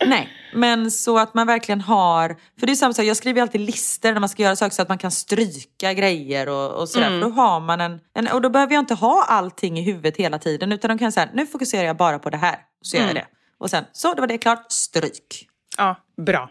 Nej, men så att man verkligen har... För det är samma sak, jag skriver alltid listor när man ska göra saker så att man kan stryka grejer och, och sådär. För då har man en, en... Och då behöver jag inte ha allting i huvudet hela tiden. Utan de kan säga, nu fokuserar jag bara på det här. Så gör jag det. Och sen, så det var det klart, stryk. Ja, bra.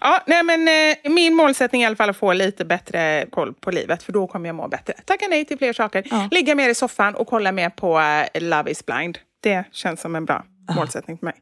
Ja, nej men eh, min målsättning är i alla fall att få lite bättre koll på livet, för då kommer jag må bättre. Tacka nej till fler saker. Ligga mer i soffan och kolla mer på eh, Love is blind. Det känns som en bra målsättning för mig.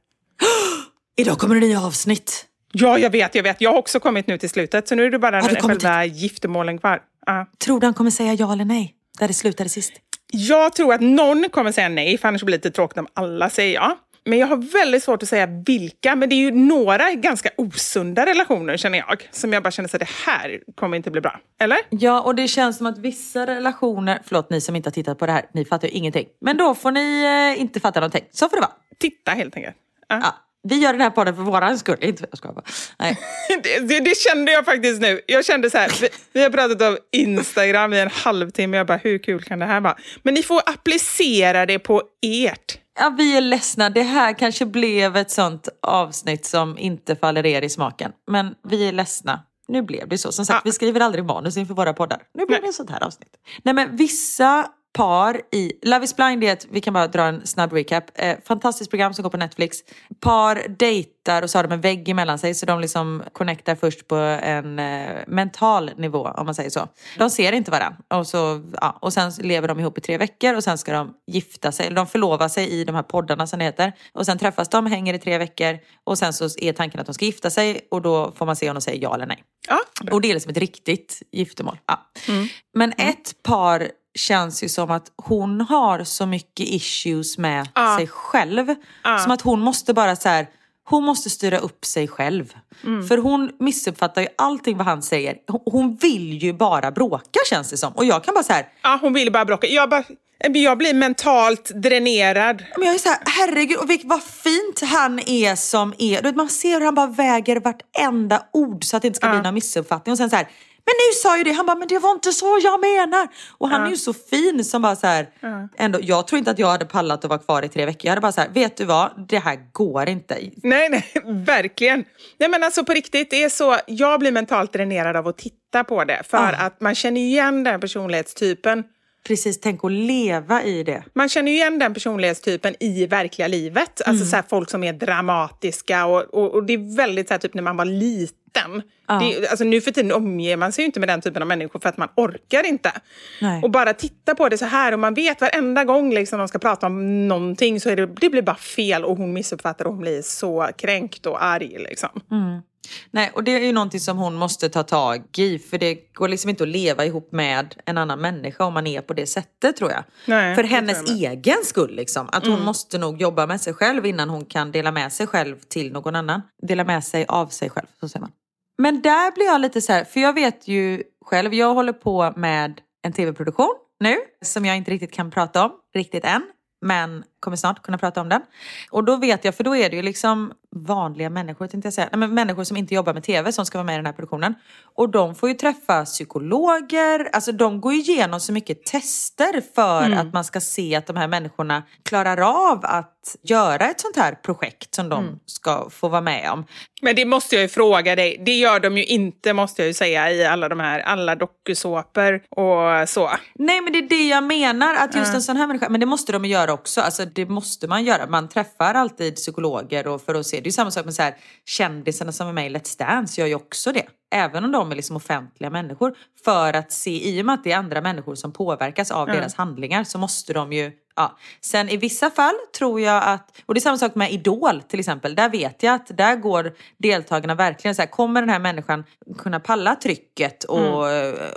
Idag kommer det nya avsnitt. Ja, jag vet, jag vet. Jag har också kommit nu till slutet, så nu är det bara kommit själva giftermålen kvar. Ja. Tror du han kommer säga ja eller nej? Där det slutade sist. Jag tror att någon kommer säga nej, för annars blir det lite tråkigt om alla säger ja. Men jag har väldigt svårt att säga vilka, men det är ju några ganska osunda relationer känner jag. Som jag bara känner att det här kommer inte bli bra. Eller? Ja, och det känns som att vissa relationer, förlåt ni som inte har tittat på det här, ni fattar ju ingenting. Men då får ni eh, inte fatta någonting. Så får det vara. Titta helt enkelt. Ja. Ja, vi gör den här podden för våran skull, inte för jag skojar bara. Nej. Det, det, det kände jag faktiskt nu. Jag kände så här, vi, vi har pratat om Instagram i en halvtimme. Jag bara, hur kul kan det här vara? Men ni får applicera det på ert. Ja, vi är ledsna. Det här kanske blev ett sånt avsnitt som inte faller er i smaken. Men vi är ledsna. Nu blev det så. Som sagt, Ja. vi skriver aldrig manus inför våra poddar. Nu blev det ett sånt här avsnitt. Nej, men vissa par i Love is blind är ett, vi kan bara dra en snabb recap. Eh, fantastiskt program som går på Netflix. Par dejtar och så har de en vägg emellan sig så de liksom connectar först på en eh, mental nivå om man säger så. De ser inte varandra och, så, ja, och sen lever de ihop i tre veckor och sen ska de gifta sig, eller de förlovar sig i de här poddarna som det heter. Och sen träffas de, hänger i tre veckor och sen så är tanken att de ska gifta sig och då får man se om de säger ja eller nej. Ja, Och det är liksom ett riktigt giftermål. Ja. Men ett par känns ju som att hon har så mycket issues med sig själv. Som att hon måste bara så här, hon måste styra upp sig själv. För hon missuppfattar ju allting vad han säger. Hon- vill ju bara bråka känns det som. Och jag kan bara så här, ja hon ville bara bråka. Jag, bara, jag blir mentalt dränerad. men jag är så här, herregud, och vad fint han är som är. Man ser hur han bara väger vartenda ord så att det inte ska bli någon missuppfattning. Och sen så här, men nu sa jag det. Han bara, men det var inte så jag menar. Och han är ju så fin som bara så här, ändå, jag tror inte att jag hade pallat att vara kvar i tre veckor. Jag hade bara så här, vet du vad, det här går inte. Nej, nej, verkligen. Nej, men alltså på riktigt, det är så, jag blir mentalt dränerad av att titta på det. För att man känner igen den personlighetstypen Precis, tänk att leva i det. Man känner ju igen den personlighetstypen i verkliga livet. Alltså så här, folk som är dramatiska och, och, och det är väldigt så här, typ när man var liten. Det, alltså, nu för tiden omger man sig ju inte med den typen av människor för att man orkar inte. Nej. Och bara titta på det så här och man vet varenda gång liksom, de ska prata om någonting så är det, det blir bara fel och hon missuppfattar och hon blir så kränkt och arg. Liksom. Nej, och det är ju någonting som hon måste ta tag i. För det går liksom inte att leva ihop med en annan människa om man är på det sättet tror jag. Nej, för hennes egen skull liksom. Att hon måste nog jobba med sig själv innan hon kan dela med sig själv till någon annan. Dela med sig av sig själv, så säger man. Men där blir jag lite så här, för jag vet ju själv, jag håller på med en tv-produktion nu som jag inte riktigt kan prata om riktigt än. Men kommer snart kunna prata om den. Och då vet jag, för då är det ju liksom vanliga människor, tänkte jag säga. Nej, men människor som inte jobbar med tv som ska vara med i den här produktionen. Och de får ju träffa psykologer, alltså de går ju igenom så mycket tester för att man ska se att de här människorna klarar av att göra ett sånt här projekt som de ska få vara med om. Men det måste jag ju fråga dig. Det gör de ju inte, måste jag ju säga, i alla de här alla dokusåpor och så. Nej men det är det jag menar, att just en sån här människa, men det måste de ju göra också. Alltså det måste man göra. Man träffar alltid psykologer och för att se. Det är samma sak med så här, kändisarna som är med i Let's Dance gör ju också det. Även om de är liksom offentliga människor. För att se, i och med att det är andra människor som påverkas av deras handlingar så måste de ju Ja. Sen i vissa fall tror jag att, och det är samma sak med Idol till exempel, där vet jag att där går deltagarna verkligen så här, kommer den här människan kunna palla trycket och,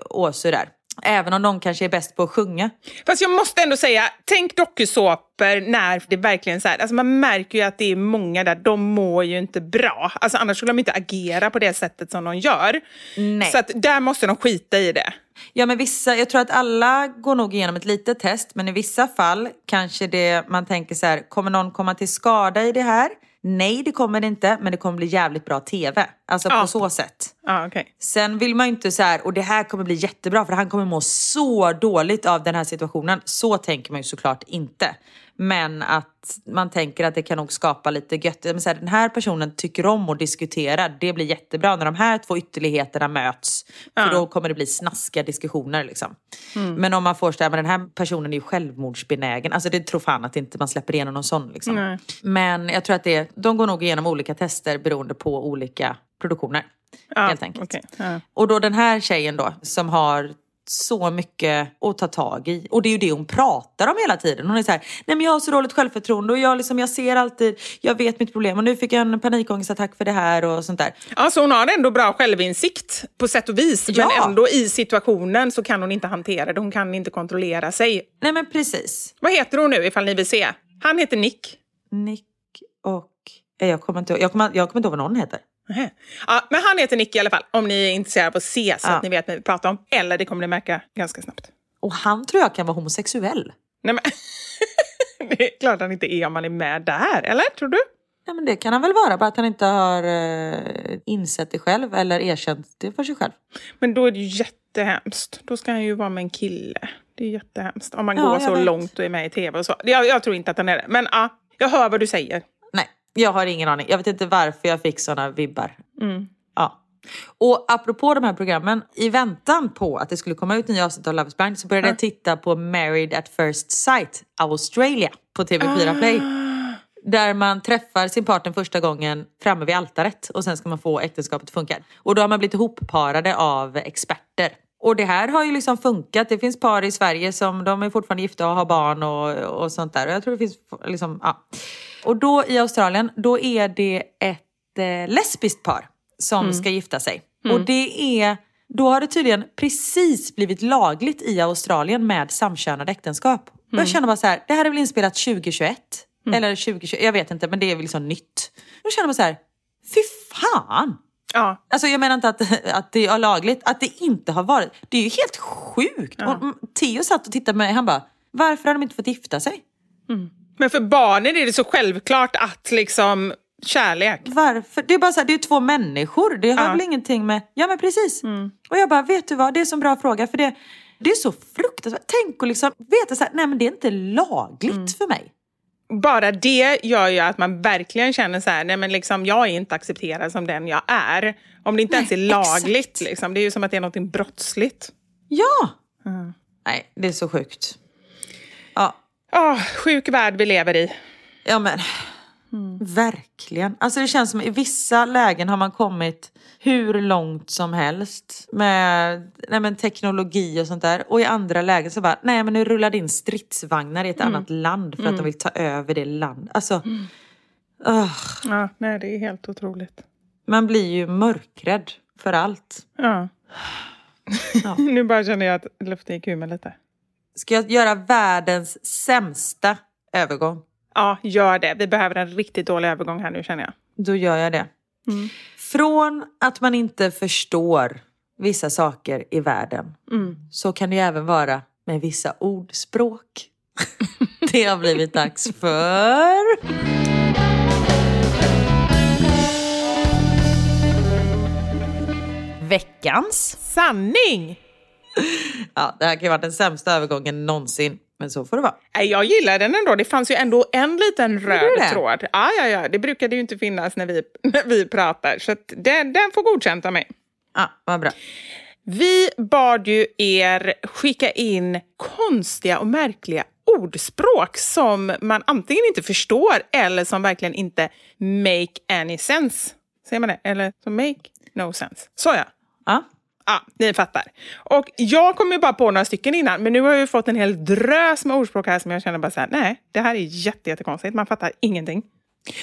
och sådär. Även om de kanske är bäst på att sjunga. Fast jag måste ändå säga, tänk dokusåpor när det verkligen så här, alltså man märker ju att det är många där, de mår ju inte bra. Alltså annars skulle de inte agera på det sättet som de gör. Nej. Så att där måste de skita i det. Ja men vissa, jag tror att alla går nog igenom ett litet test men i vissa fall kanske det, man tänker så här, kommer någon komma till skada i det här? Nej det kommer det inte men det kommer bli jävligt bra tv. Alltså Ja. på så sätt. Ja, okej. Sen vill man ju inte så här, och det här kommer bli jättebra för han kommer må så dåligt av den här situationen. Så tänker man ju såklart inte. Men att man tänker att det kan nog skapa lite gött. Men så här, den här personen tycker om att diskutera. Det blir jättebra när de här två ytterligheterna möts. För då kommer det bli snaskiga diskussioner liksom. Men om man får så här, men den här personen är ju självmordsbenägen. Alltså det tror fan att inte man släpper igenom någon sån liksom. Nej. Men jag tror att det, de går nog igenom olika tester beroende på olika produktioner. Ja, helt enkelt. okej. Ja. Och då den här tjejen då som har så mycket att ta tag i. Och det är ju det hon pratar om hela tiden. Hon är så här, nej men jag har så dåligt självförtroende och jag, liksom, jag ser alltid, jag vet mitt problem och nu fick jag en panikångestattack för det här och sånt där. Alltså hon har ändå bra självinsikt på sätt och vis. Ja. Men ändå i situationen så kan hon inte hantera det. Hon kan inte kontrollera sig. Nej men precis. Vad heter hon nu ifall ni vill se? Han heter Nick. Nick och, eh, jag kommer inte, jag kommer, jag kommer inte ihåg vad någon heter. Nähä. Ja, men han heter Nick i alla fall, om ni är intresserade av att se så Ja. att ni vet vad vi pratar om. Eller det kommer ni märka ganska snabbt. Och han tror jag kan vara homosexuell. Nej, men det är klart han inte är om man är med där, eller? Tror du? Nej men det kan han väl vara, bara att han inte har eh, insett det själv eller erkänt det för sig själv. Men då är det ju jättehemskt. Då ska han ju vara med en kille. Det är jättehemskt. Om man Ja, går så vet. långt och är med i tv och så. Jag, jag tror inte att han är det. Men ja, jag hör vad du säger. Jag har ingen aning. Jag vet inte varför jag fick såna vibbar. Mm. Ja. Och apropå de här programmen, i väntan på att det skulle komma ut nya avsnitt av Love is blind så började jag titta på Married at first sight Australia på TV4 Play. Ah. Där man träffar sin partner första gången framme vid altaret och sen ska man få äktenskapet att funka. Och då har man blivit ihopparade av experter. Och det här har ju liksom funkat. Det finns par i Sverige som de är fortfarande gifta och har barn och, och sånt där. Och jag tror det finns liksom, ja. Och då i Australien, då är det ett eh, lesbiskt par som ska gifta sig. Och det är, då har det tydligen precis blivit lagligt i Australien med samkönade äktenskap. Och jag känner bara så här, det här är väl inspelat 2021? Eller 2020, jag vet inte men det är väl liksom nytt. Då känner man så här, fy fan! Ja, Alltså jag menar inte att, att det är lagligt, att det inte har varit. Det är ju helt sjukt. Och mm, Theo satt och tittade på mig han bara, varför har de inte fått gifta sig? men för barnen är det så självklart att liksom kärlek. Varför? Det är bara så här, det är två människor. Det har Ja. väl ingenting med... Ja men precis. Och jag bara, vet du vad? Det är en så bra fråga. För det, det är så fruktansvärt. Tänk att liksom veta så här, nej men det är inte lagligt för mig. Bara det gör ju att man verkligen känner så här, nej men liksom jag är inte accepterad som den jag är. Om det inte ens är Nej, lagligt, liksom, det är ju som att det är något brottsligt. Ja! Nej, det är så sjukt. Ja, Åh, sjuk värld vi lever i. ja men verkligen. Alltså det känns som i vissa lägen har man kommit hur långt som helst med nej men, teknologi och sånt där. Och i andra lägen så bara, nej men nu rullar det in stridsvagnar i ett annat land för att de vill ta över det landet. Alltså, ugh, Ja, nej, det är helt otroligt. man blir ju mörkrädd för allt. Ja. Ja. nu bara känner jag att luften gick ur mig lite. Ska jag göra världens sämsta övergång? Ja, gör det. Vi behöver en riktigt dålig övergång här nu känner jag. Då gör jag det. Från att man inte förstår vissa saker i världen så kan det ju även vara med vissa ordspråk. det har blivit dags för... Veckans. Sanning! Ja, det här kan ju vara den sämsta övergången någonsin. Men så får det vara. Nej, jag gillar den ändå. Det fanns ju ändå en liten röd tråd. Ja, ja, ja. Det brukade ju inte finnas när vi, när vi pratar. Så den, den får godkänt av mig. Ja, vad bra. Vi bad ju er skicka in konstiga och märkliga ordspråk som man antingen inte förstår eller som verkligen inte make any sense. Säger man det? Eller som make no sense. Så ja. Ja. Ja, ni fattar. Och jag kom ju bara på några stycken innan, men nu har jag ju fått en hel drös med ordspråk här som jag känner bara så här, nej, det här är jätte, jättekonstigt. Man fattar ingenting.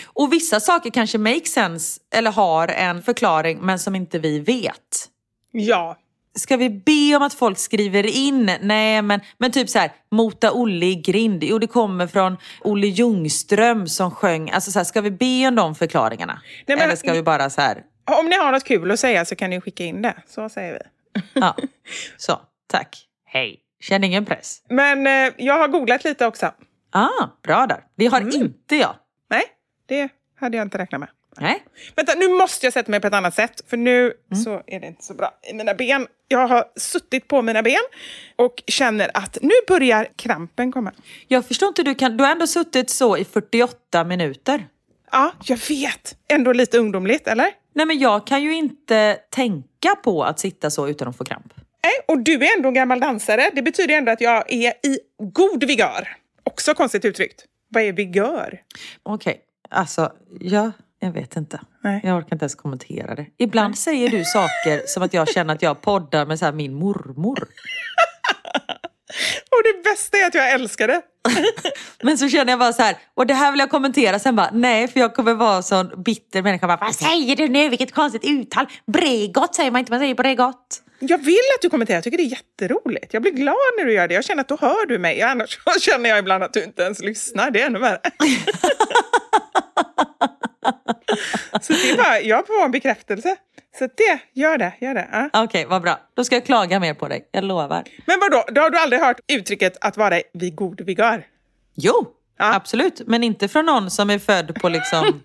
Och vissa saker kanske make sense eller har en förklaring men som inte vi vet. Ja, Ska vi be om att folk skriver in? Nej, men, men typ så här, Mota Olle i grind. Jo, det kommer från Olle Ljungström som sjöng. Alltså så här, ska vi be om de förklaringarna? men- Eller ska vi bara så här, om ni har något kul att säga så kan ni skicka in det. Så säger vi. ja, så, tack. Hej. Känn ingen press. Men eh, jag har googlat lite också. Ah, bra där. Det har inte jag. Nej, det hade jag inte räknat med. Nej. Vänta, nu måste jag sätta mig på ett annat sätt, för nu så är det inte så bra i mina ben. Jag har suttit på mina ben och känner att nu börjar krampen komma. Jag förstår inte, du, kan, du har ändå suttit så i 48 minuter. Ja, jag vet. Ändå lite ungdomligt, eller? Nej, men jag kan ju inte tänka på att sitta så utan att få kramp. Nej, och du är ändå en gammal dansare. Det betyder ändå att jag är i god vigör. Också konstigt uttryckt. Vad är vigör? Okej, alltså, ja, jag vet inte. Nej. Jag orkar inte ens kommentera det. Ibland säger du saker som att jag känner att jag poddar med så här min mormor. Och det bästa är att jag älskar det. Men så känner jag bara så här, och det här vill jag kommentera. Sen bara, nej, för jag kommer vara en sån bitter människa. Bara, Vad säger du nu? Vilket konstigt uttal. Bregott säger man inte, man säger Bregott. Jag vill att du kommenterar. Jag tycker det är jätteroligt. Jag blir glad när du gör det. Jag känner att då hör du mig. Annars känner jag ibland att du inte ens lyssnar. Det är ännu värre. så det är bara, jag får en bekräftelse. Så det, gör det. Gör det. Ja. Okej, vad bra. Då ska jag klaga mer på dig. Jag lovar. Men vadå, då har du aldrig hört uttrycket att vara vid god vigör? Jo, Ja. absolut. Men inte från någon som är född på liksom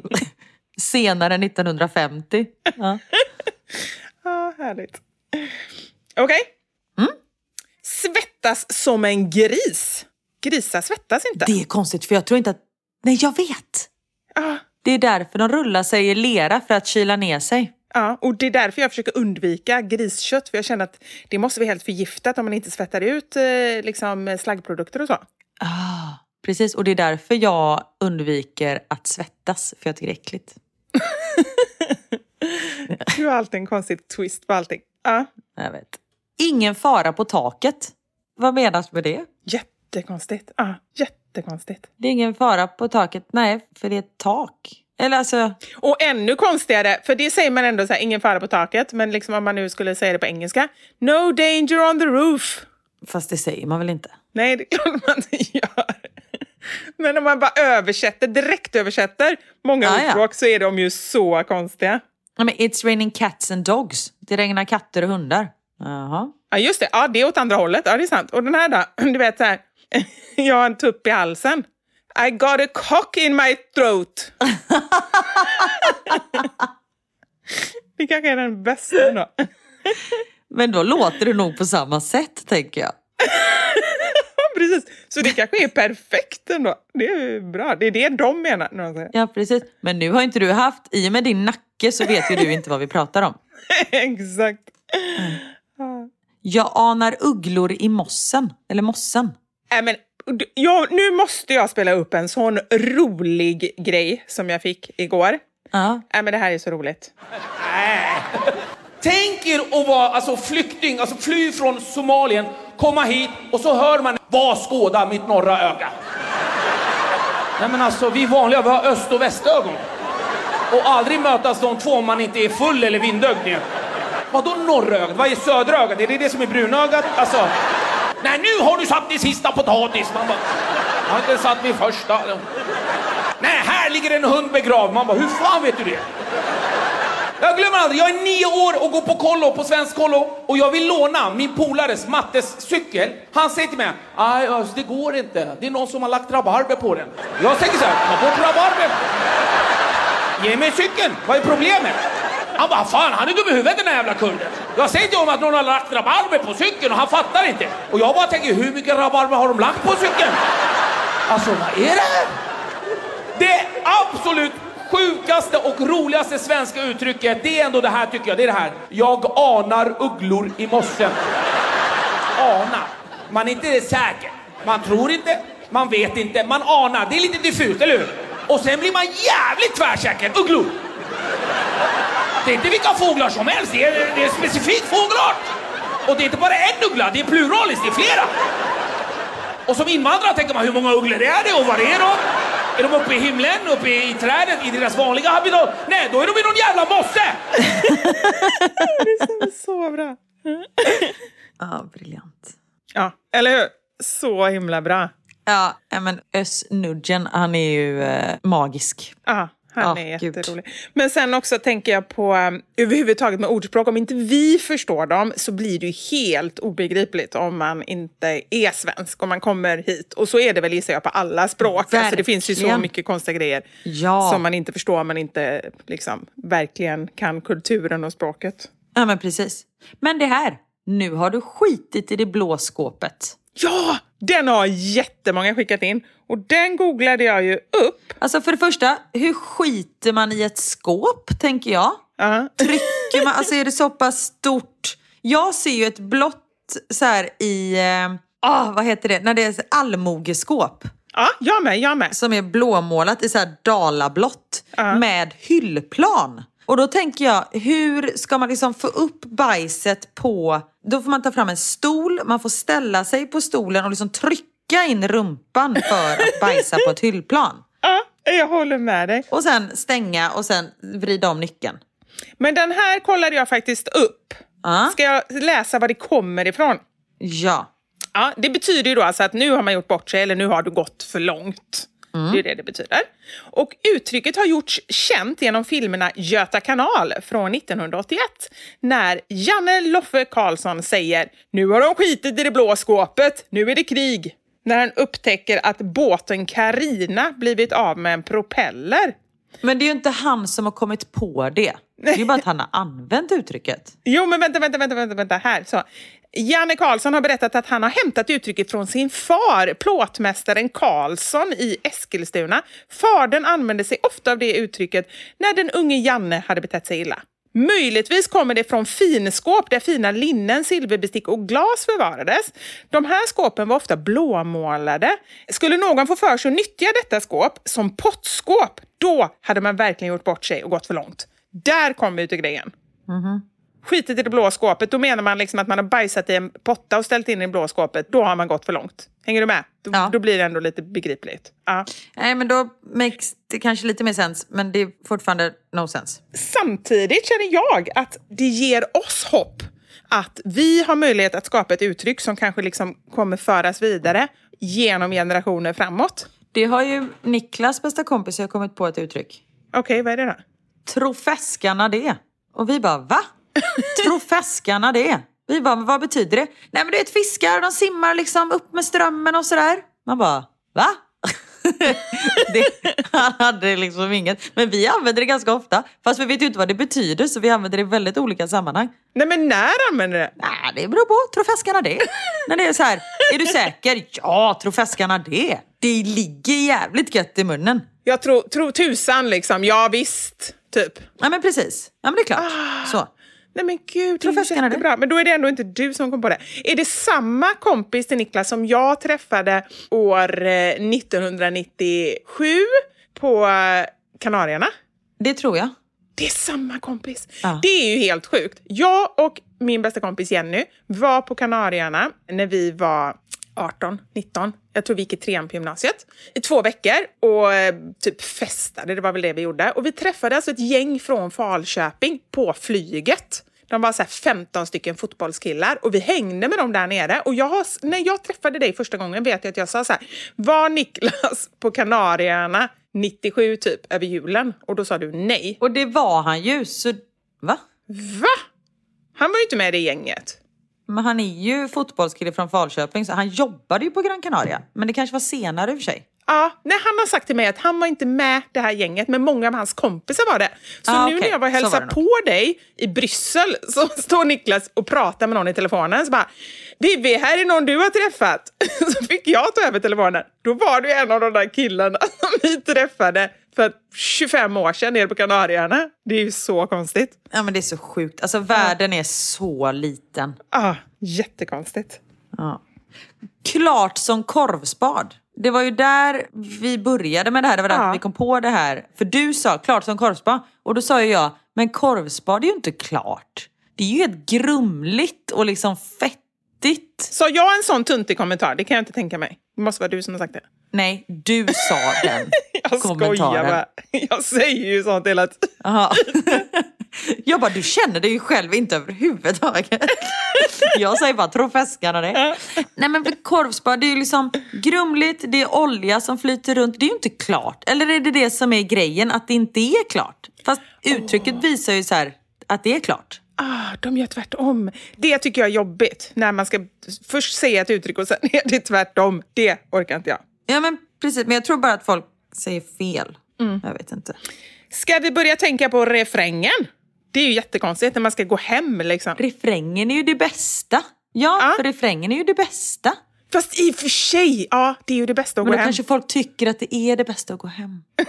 senare 1950. Ja. Ja, härligt. Okej. Svettas som en gris. Grisar svettas inte. Det är konstigt för jag tror inte att... Nej, jag vet. Ja, Det är därför de rullar sig i lera för att kyla ner sig. ja, och det är därför jag försöker undvika griskött. För jag känner att det måste vara helt förgiftat om man inte svettar ut eh, liksom, slaggprodukter och så. Ah, precis, och det är därför jag undviker att svettas för jag tycker det är äckligt. Du har alltid en konstig twist på allting. Ja, Jag vet. Ingen fara på taket. Vad menas med det? jättekonstigt. Ja, jättekonstigt. Det är ingen fara på taket. Nej, för det är ett tak. Eller alltså, Och ännu konstigare, för det säger man ändå så här, ingen fara på taket, men liksom om man nu skulle säga det på engelska. No danger on the roof. fast det säger man väl inte? Nej, det är klart man inte gör. Men om man bara översätter, direkt översätter många Ah, ja. ordspråk så är de ju så konstiga. Ja, men it's raining cats and dogs. Det regnar katter och hundar. Jaha. Ja, just det. Ja, det är åt andra hållet. Ja, det är sant. Och den här då? Du vet så här, jag har en tupp i halsen. I got a cock in my throat. det kanske är den bästa ändå. Men då låter det nog på samma sätt, tänker jag. Precis. Så det kanske är perfekt ändå. Det är bra. Det är det de menar när de säger Ja, precis. Men nu har inte du haft, i och med din nacke så vet ju du inte vad vi pratar om. Exakt. Jag anar ugglor i mossen. Eller mossen. Äh, men, jag, nu måste jag spela upp en sån rolig grej som jag fick igår. Ja. Äh, men det här är så roligt. Tänk er att vara alltså, flykting, alltså fly från Somalien, komma hit och så hör man vad skåda mitt norra öga. Nej men alltså vi vanliga vi har öst och västögon. Och aldrig mötas de två om man inte är full eller vindögd. Vadå norra ögat? Vad är södra ögat? Är det det som är brunögat? Alltså. Nej nu har du satt din sista potatis. Man bara, jag har inte satt min första. Nej här ligger en hund begravd. Man bara, hur fan vet du det? Jag glömmer aldrig, jag är nio år och går på kollo, på svensk kollo och jag vill låna min polares Mattes cykel. Han säger till mig, nej alltså, det går inte, det är någon som har lagt rabarber på den. Jag tänker så här, ta bort rabarbern! Ge mig cykeln, vad är problemet? Han bara, fan han är dum i huvudet den här jävla kurden. Jag säger till honom att någon har lagt rabarber på cykeln och han fattar inte. Och jag bara tänker, hur mycket rabarber har de lagt på cykeln? Alltså vad är det här? Det absolut sjukaste och roligaste svenska uttrycket, det är ändå det här tycker jag. Det är det här. Jag anar ugglor i mossen. Ana. Man är inte säker. Man tror inte, man vet inte, man anar. Det är lite diffust, eller hur? Och sen blir man jävligt tvärsäker. Ugglor. Det är inte vilka fåglar som helst, det är, det är en specifik fågelart. Och det är inte bara en uggla, det är pluraliskt, det är flera. Och som invandrare tänker man hur många ugglor är det och var är de? Är de uppe i himlen, uppe i trädet, i deras vanliga habitat? Nej, då är de i någon jävla mosse! Så bra. Ja, briljant. Ja, eller hur? Så himla bra. Ja, ja, men Özz Nudgen, han är ju eh, magisk. Ja, han Ja, är gud. jätterolig. Men sen också tänker jag på um, överhuvudtaget med ordspråk. Om inte vi förstår dem så blir det ju helt obegripligt om man inte är svensk, om man kommer hit. Och så är det väl gissar jag på alla språk. Alltså, det finns ju så mycket konstiga grejer Ja. som man inte förstår om man inte liksom, verkligen kan kulturen och språket. Ja, men precis. Men det här, nu har du skitit i det blå skåpet. Ja, den har jättemånga skickat in. Och den googlade jag ju upp. Alltså för det första, hur skiter man i ett skåp, tänker jag? Ja. Trycker man, alltså är det så pass stort? Jag ser ju ett blått så här i, eh, ah, vad heter det, när det är allmogeskåp. Ja, jag med, jag med. Som är blåmålat i så här dalablått med hyllplan. Och då tänker jag, hur ska man liksom få upp bajset på... Då får man ta fram en stol, man får ställa sig på stolen och liksom trycka in rumpan för att bajsa på ett hyllplan. Ja, jag håller med dig. Och sen stänga och sen vrida om nyckeln. Men den här kollade jag faktiskt upp. Ja. Ska jag läsa var det kommer ifrån? Ja. Ja, det betyder ju då alltså att nu har man gjort bort sig eller nu har du gått för långt. Mm. Det är det det betyder. Och uttrycket har gjorts känt genom filmerna Göta kanal från 1981 när Janne Loffe Karlsson säger “Nu har de skitit i det blå skåpet, nu är det krig” när han upptäcker att båten Karina blivit av med en propeller. Men det är ju inte han som har kommit på det. Det är ju bara att han har använt uttrycket. Jo, men vänta, vänta, vänta, vänta, vänta. här. Så. Janne Karlsson har berättat att han har hämtat uttrycket från sin far, plåtmästaren Karlsson i Eskilstuna. Fadern använde sig ofta av det uttrycket när den unge Janne hade betett sig illa. Möjligtvis kommer det från finskåp där fina linnen, silverbestick och glas förvarades. De här skåpen var ofta blåmålade. Skulle någon få för sig att nyttja detta skåp som pottskåp, då hade man verkligen gjort bort sig och gått för långt. Där kommer ut ur grejen. Skitit i det blå skåpet, då menar man liksom att man har bajsat i en potta och ställt in i det blå skåpet. Då har man gått för långt. Hänger du med? Då, Ja. då blir det ändå lite begripligt. Ja. Nej, men då makes det kanske lite mer sens, men det är fortfarande no sense. Samtidigt känner jag att det ger oss hopp att vi har möjlighet att skapa ett uttryck som kanske liksom kommer föras vidare genom generationer framåt. Det har ju Niklas bästa kompis har kommit på ett uttryck. Okej, vad är det då? Trofäskarna det. Och vi bara, va? Trofäskarna det? Vi bara, men vad betyder det? Nej men du vet fiskar, de simmar liksom upp med strömmen och sådär. Man bara, va? Det, han hade liksom inget. Men vi använder det ganska ofta. Fast vi vet ju inte vad det betyder så vi använder det i väldigt olika sammanhang. Nej, men när använder det? Nej, det beror på. Trofäskarna det. När det är så här, är du säker? Ja, trofäskarna det. Det ligger jävligt gött i munnen. Jag tror, tror tusan liksom, ja visst, typ. Ja men precis. Ja men det är klart. Så. Nej men gud, det är jättebra. Men då är det ändå inte du som kom på det. Är det samma kompis till Niklas som jag träffade år eh, 1997 på eh, Kanarierna? Det tror jag. Det är samma kompis. Ja. Det är ju helt sjukt. Jag och min bästa kompis Jenny var på Kanarierna när vi var 18, 19. Jag tror vi gick i trean på gymnasiet i två veckor och eh, typ festade. Det var väl det vi gjorde. Och vi träffade alltså ett gäng från Falköping på flyget. De var så här 15 stycken fotbollskillar och vi hängde med dem där nere. Och jag, har- när jag träffade dig första gången vet jag att jag sa så här, var Niklas på Kanarierna 97 typ över julen? Och då sa du nej. Och det var han ju, så... Va? Va? Han var ju inte med i det gänget. Men han är ju fotbollskille från Falköping, så han jobbade ju på Gran Canaria. Men det kanske var senare i och för sig. Ja, nej, han har sagt till mig att han var inte med det här gänget, men många av hans kompisar var det. Så Ah, nu okej. när jag var och hälsade på dig i Bryssel så står Niklas och pratar med någon i telefonen. Så bara, Vivi, här är någon du har träffat. Så fick jag ta över telefonen. Då var du en av de där killarna som vi träffade för 25 år sedan nere på Kanarieöarna. Det är ju så konstigt. Ja men det är så sjukt. Alltså världen är så liten. Ja, jättekonstigt. Ja. Klart som korvspad. Det var ju där vi började med det här. Det var därför Ja. vi kom på det här. För du sa klart som korvspad. Och då sa ju jag, men korvspad är ju inte klart. Det är ju helt grumligt och liksom fettigt. Sa jag en sån tuntig kommentar? Det kan jag inte tänka mig. Det måste vara du som har sagt det. Nej, du sa den Jag skojar kommentaren. bara. Jag säger ju sånt hela tiden. Jag bara, du känner dig ju själv inte överhuvudtaget. Jag säger bara, tro feskarna det. Nej men för korvspad, det är ju liksom grumligt, det är olja som flyter runt. Det är ju inte klart. Eller är det det som är grejen, att det inte är klart? Fast uttrycket visar ju så här att det är klart. Ah, de gör tvärtom. Det tycker jag är jobbigt. När man ska först säga ett uttryck och sen är det tvärtom. Det orkar inte jag. Ja men precis, men jag tror bara att folk säger fel. Jag vet inte. Ska vi börja tänka på refrängen? Det är ju jättekonstigt när man ska gå hem liksom. Refrängen är ju det bästa. Ja, Ja. för refrängen är ju det bästa. Fast i och för sig, ja, det är ju det bästa att Men gå då hem. kanske folk tycker att det är det bästa att gå hem.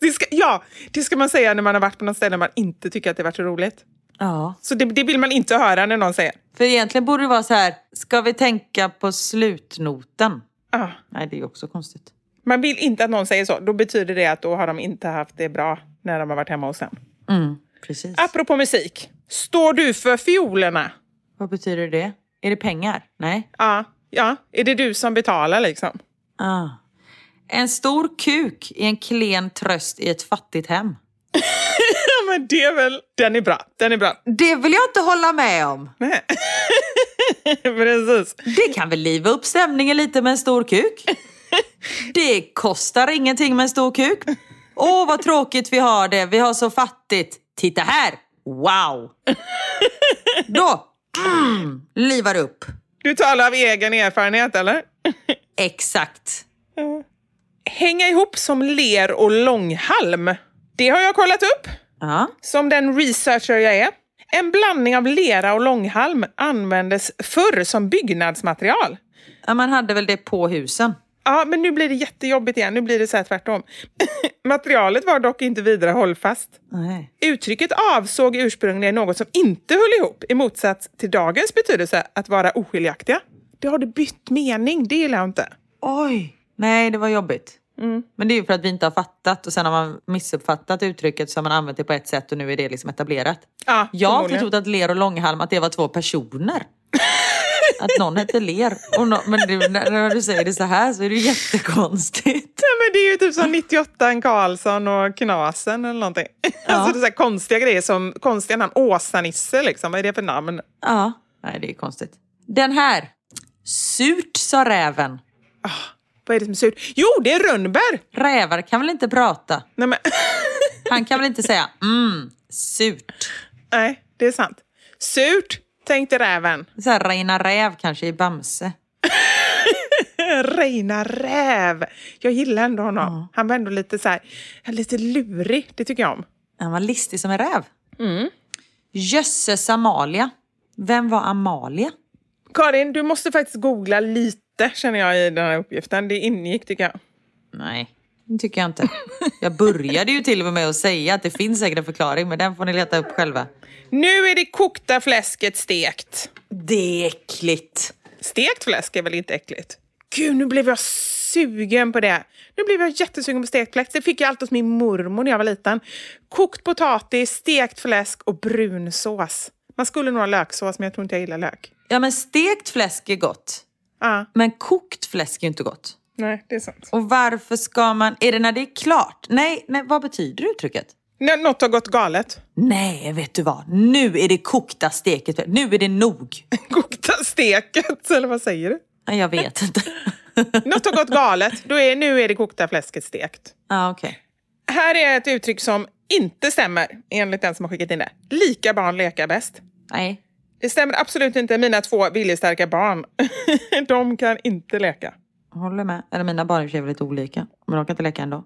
Det ska, ja, det ska man säga när man har varit på något ställe man inte tycker att det varit så roligt. Ja. Så det, det vill man inte höra när någon säger. För egentligen borde det vara så här, ska vi tänka på slutnoten? Ah, Nej, det är ju också konstigt. man vill inte att någon säger så. Då betyder det att då har de inte haft det bra när de har varit hemma hos en. Mm, precis. Apropå musik. Står du för fiolerna? Vad betyder det? Är det pengar? Nej. Ja, ja. Är det du som betalar liksom? Ah. En stor kuk är en klen tröst i ett fattigt hem. Ja, men det är väl... Den är bra. Den är bra. Det vill jag inte hålla med om. Nej. Precis. Det kan väl liva upp stämningen lite med en stor kuk? Det kostar ingenting med en stor kuk. Åh, vad tråkigt vi har det. Vi har så fattigt. Titta här! Wow! Då, mm, livar upp. Du talar av egen erfarenhet, eller? Exakt. Hänga ihop som ler och långhalm. Det har jag kollat upp, Ja. som den researcher jag är. En blandning av lera och långhalm användes förr som byggnadsmaterial. ja, man hade väl det på husen. Ja, men nu blir det jättejobbigt igen. Nu blir det så här tvärtom. Materialet var dock inte vidare hållfast. Nej. Uttrycket avsåg ursprungligen något som inte höll ihop i motsats till dagens betydelse att vara oskiljaktiga. Det har det bytt mening, det gillar jag inte. Oj! Nej, det var jobbigt. Men det är ju för att vi inte har fattat och sen har man missuppfattat uttrycket så har man använt det på ett sätt och nu är det liksom etablerat. Ja, Jag har förmodligen. trott att Ler och Långhalm att det var två personer. Att någon hette Ler. Och nå- men du, när, du säger det så här så är det ju jättekonstigt. Ja, men det är ju typ som 98 en Karlsson och Knasen eller någonting. Alltså det är så här konstiga grejer som konstiga namn. Åsa-Nisse liksom, vad är det för namn? Ja, nej det är konstigt. Den här. Surt sa räven. Vad är det som är surt? Jo, det är rönnbär! Rävar kan väl inte prata? Nej, men, Han kan väl inte säga mm, surt. nej, det är sant. Surt, tänkte räven. Så här, Reina Räv kanske i Bamse. Reina räv. Jag gillar ändå honom. Han var ändå lite så här, lite lurig. Det tycker jag om. Han var listig som en räv. Mm. Jösses Amalia. Vem var Amalia? Karin, du måste faktiskt googla lite känner jag i den här uppgiften. Det ingick tycker jag. Nej. Det tycker jag inte. Jag började ju till och med att säga att det finns säkert en förklaring, men den får ni leta upp själva. Nu är det kokta fläsket stekt. Det är äckligt. Stekt fläsk är väl inte äckligt? Gud, nu blev jag sugen på det. Nu blev jag jättesugen på stekt fläsk. Det fick jag alltid hos min mormor när jag var liten. Kokt potatis, stekt fläsk och brunsås. Man skulle nog ha löksås, men jag tror inte jag gillar lök. Ja, men stekt fläsk är gott. Ja, Men kokt fläsk är ju inte gott. nej, det är sant. Och varför ska man... Är det när det är klart? Nej, nej vad betyder uttrycket? När något har gått galet. Nej, vet du vad? Nu är det kokta steket. Nu är det nog. Kokta steket, eller vad säger du? Jag vet inte. Något har gått galet, då är, nu är det kokta fläsket stekt. Ja, okej. Här är ett uttryck som inte stämmer, enligt den som har skickat in det. Lika barn leka bäst. Nej. Det stämmer absolut inte. Mina två viljestarka barn, de kan inte leka. Håller med. Eller mina barn är lite olika. Men de kan inte leka ändå.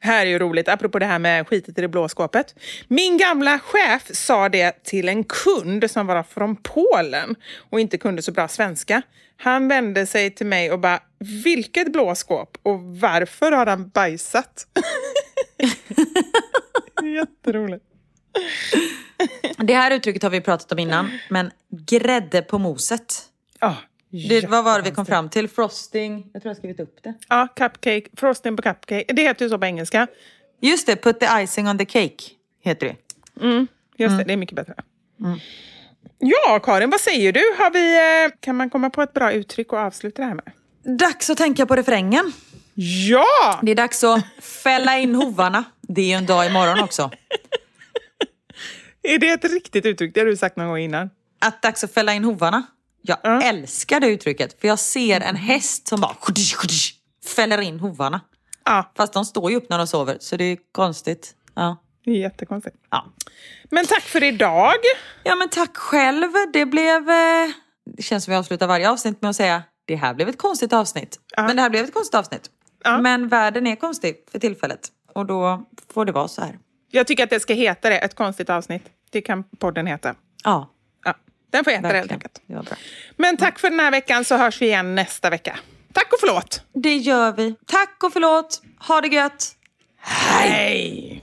Här är ju roligt, apropå det här med skitet i det blå skåpet. Min gamla chef sa det till en kund som var från Polen och inte kunde så bra svenska. Han vände sig till mig och bara, vilket blåskåp och varför har han bajsat? Jätteroligt. Det här uttrycket har vi pratat om innan. Men grädde på moset. Ja, Det, vad var det vi kom fram till? Frosting. Jag tror jag har skrivit upp det. ja, cupcake, frosting på cupcake. Det heter ju så på engelska. Just det, put the icing on the cake. Heter det. Just det, det är mycket bättre. Ja, Karin, vad säger du? Har vi, eh, kan man komma på ett bra uttryck att avsluta det här med? Dags att tänka på refrängen. Ja! Det är dags att fälla in hovarna. Det är ju en dag imorgon också. Är det ett riktigt uttryck? Det har du sagt någon gång innan. Att dags att fälla in hovarna. Jag Ja. älskar det uttrycket. För jag ser en häst som bara fäller in hovarna. Ja, Fast de står ju upp när de sover, så det är konstigt. Ja. det är jättekonstigt. Ja. Men tack för idag. Ja men tack själv. Det blev... Eh, det känns som vi avslutar varje avsnitt med att säga det här blev ett konstigt avsnitt. Men det här blev ett konstigt avsnitt. Ja. Men världen är konstig för tillfället. Och då får det vara så här. Jag tycker att det ska heta det, ett konstigt avsnitt. Det kan podden heta. Ja, Ja, den får heta det helt enkelt. Men tack för den här veckan så hörs vi igen nästa vecka. Tack och förlåt! Det gör vi. Tack och förlåt. Ha det gött. Hej!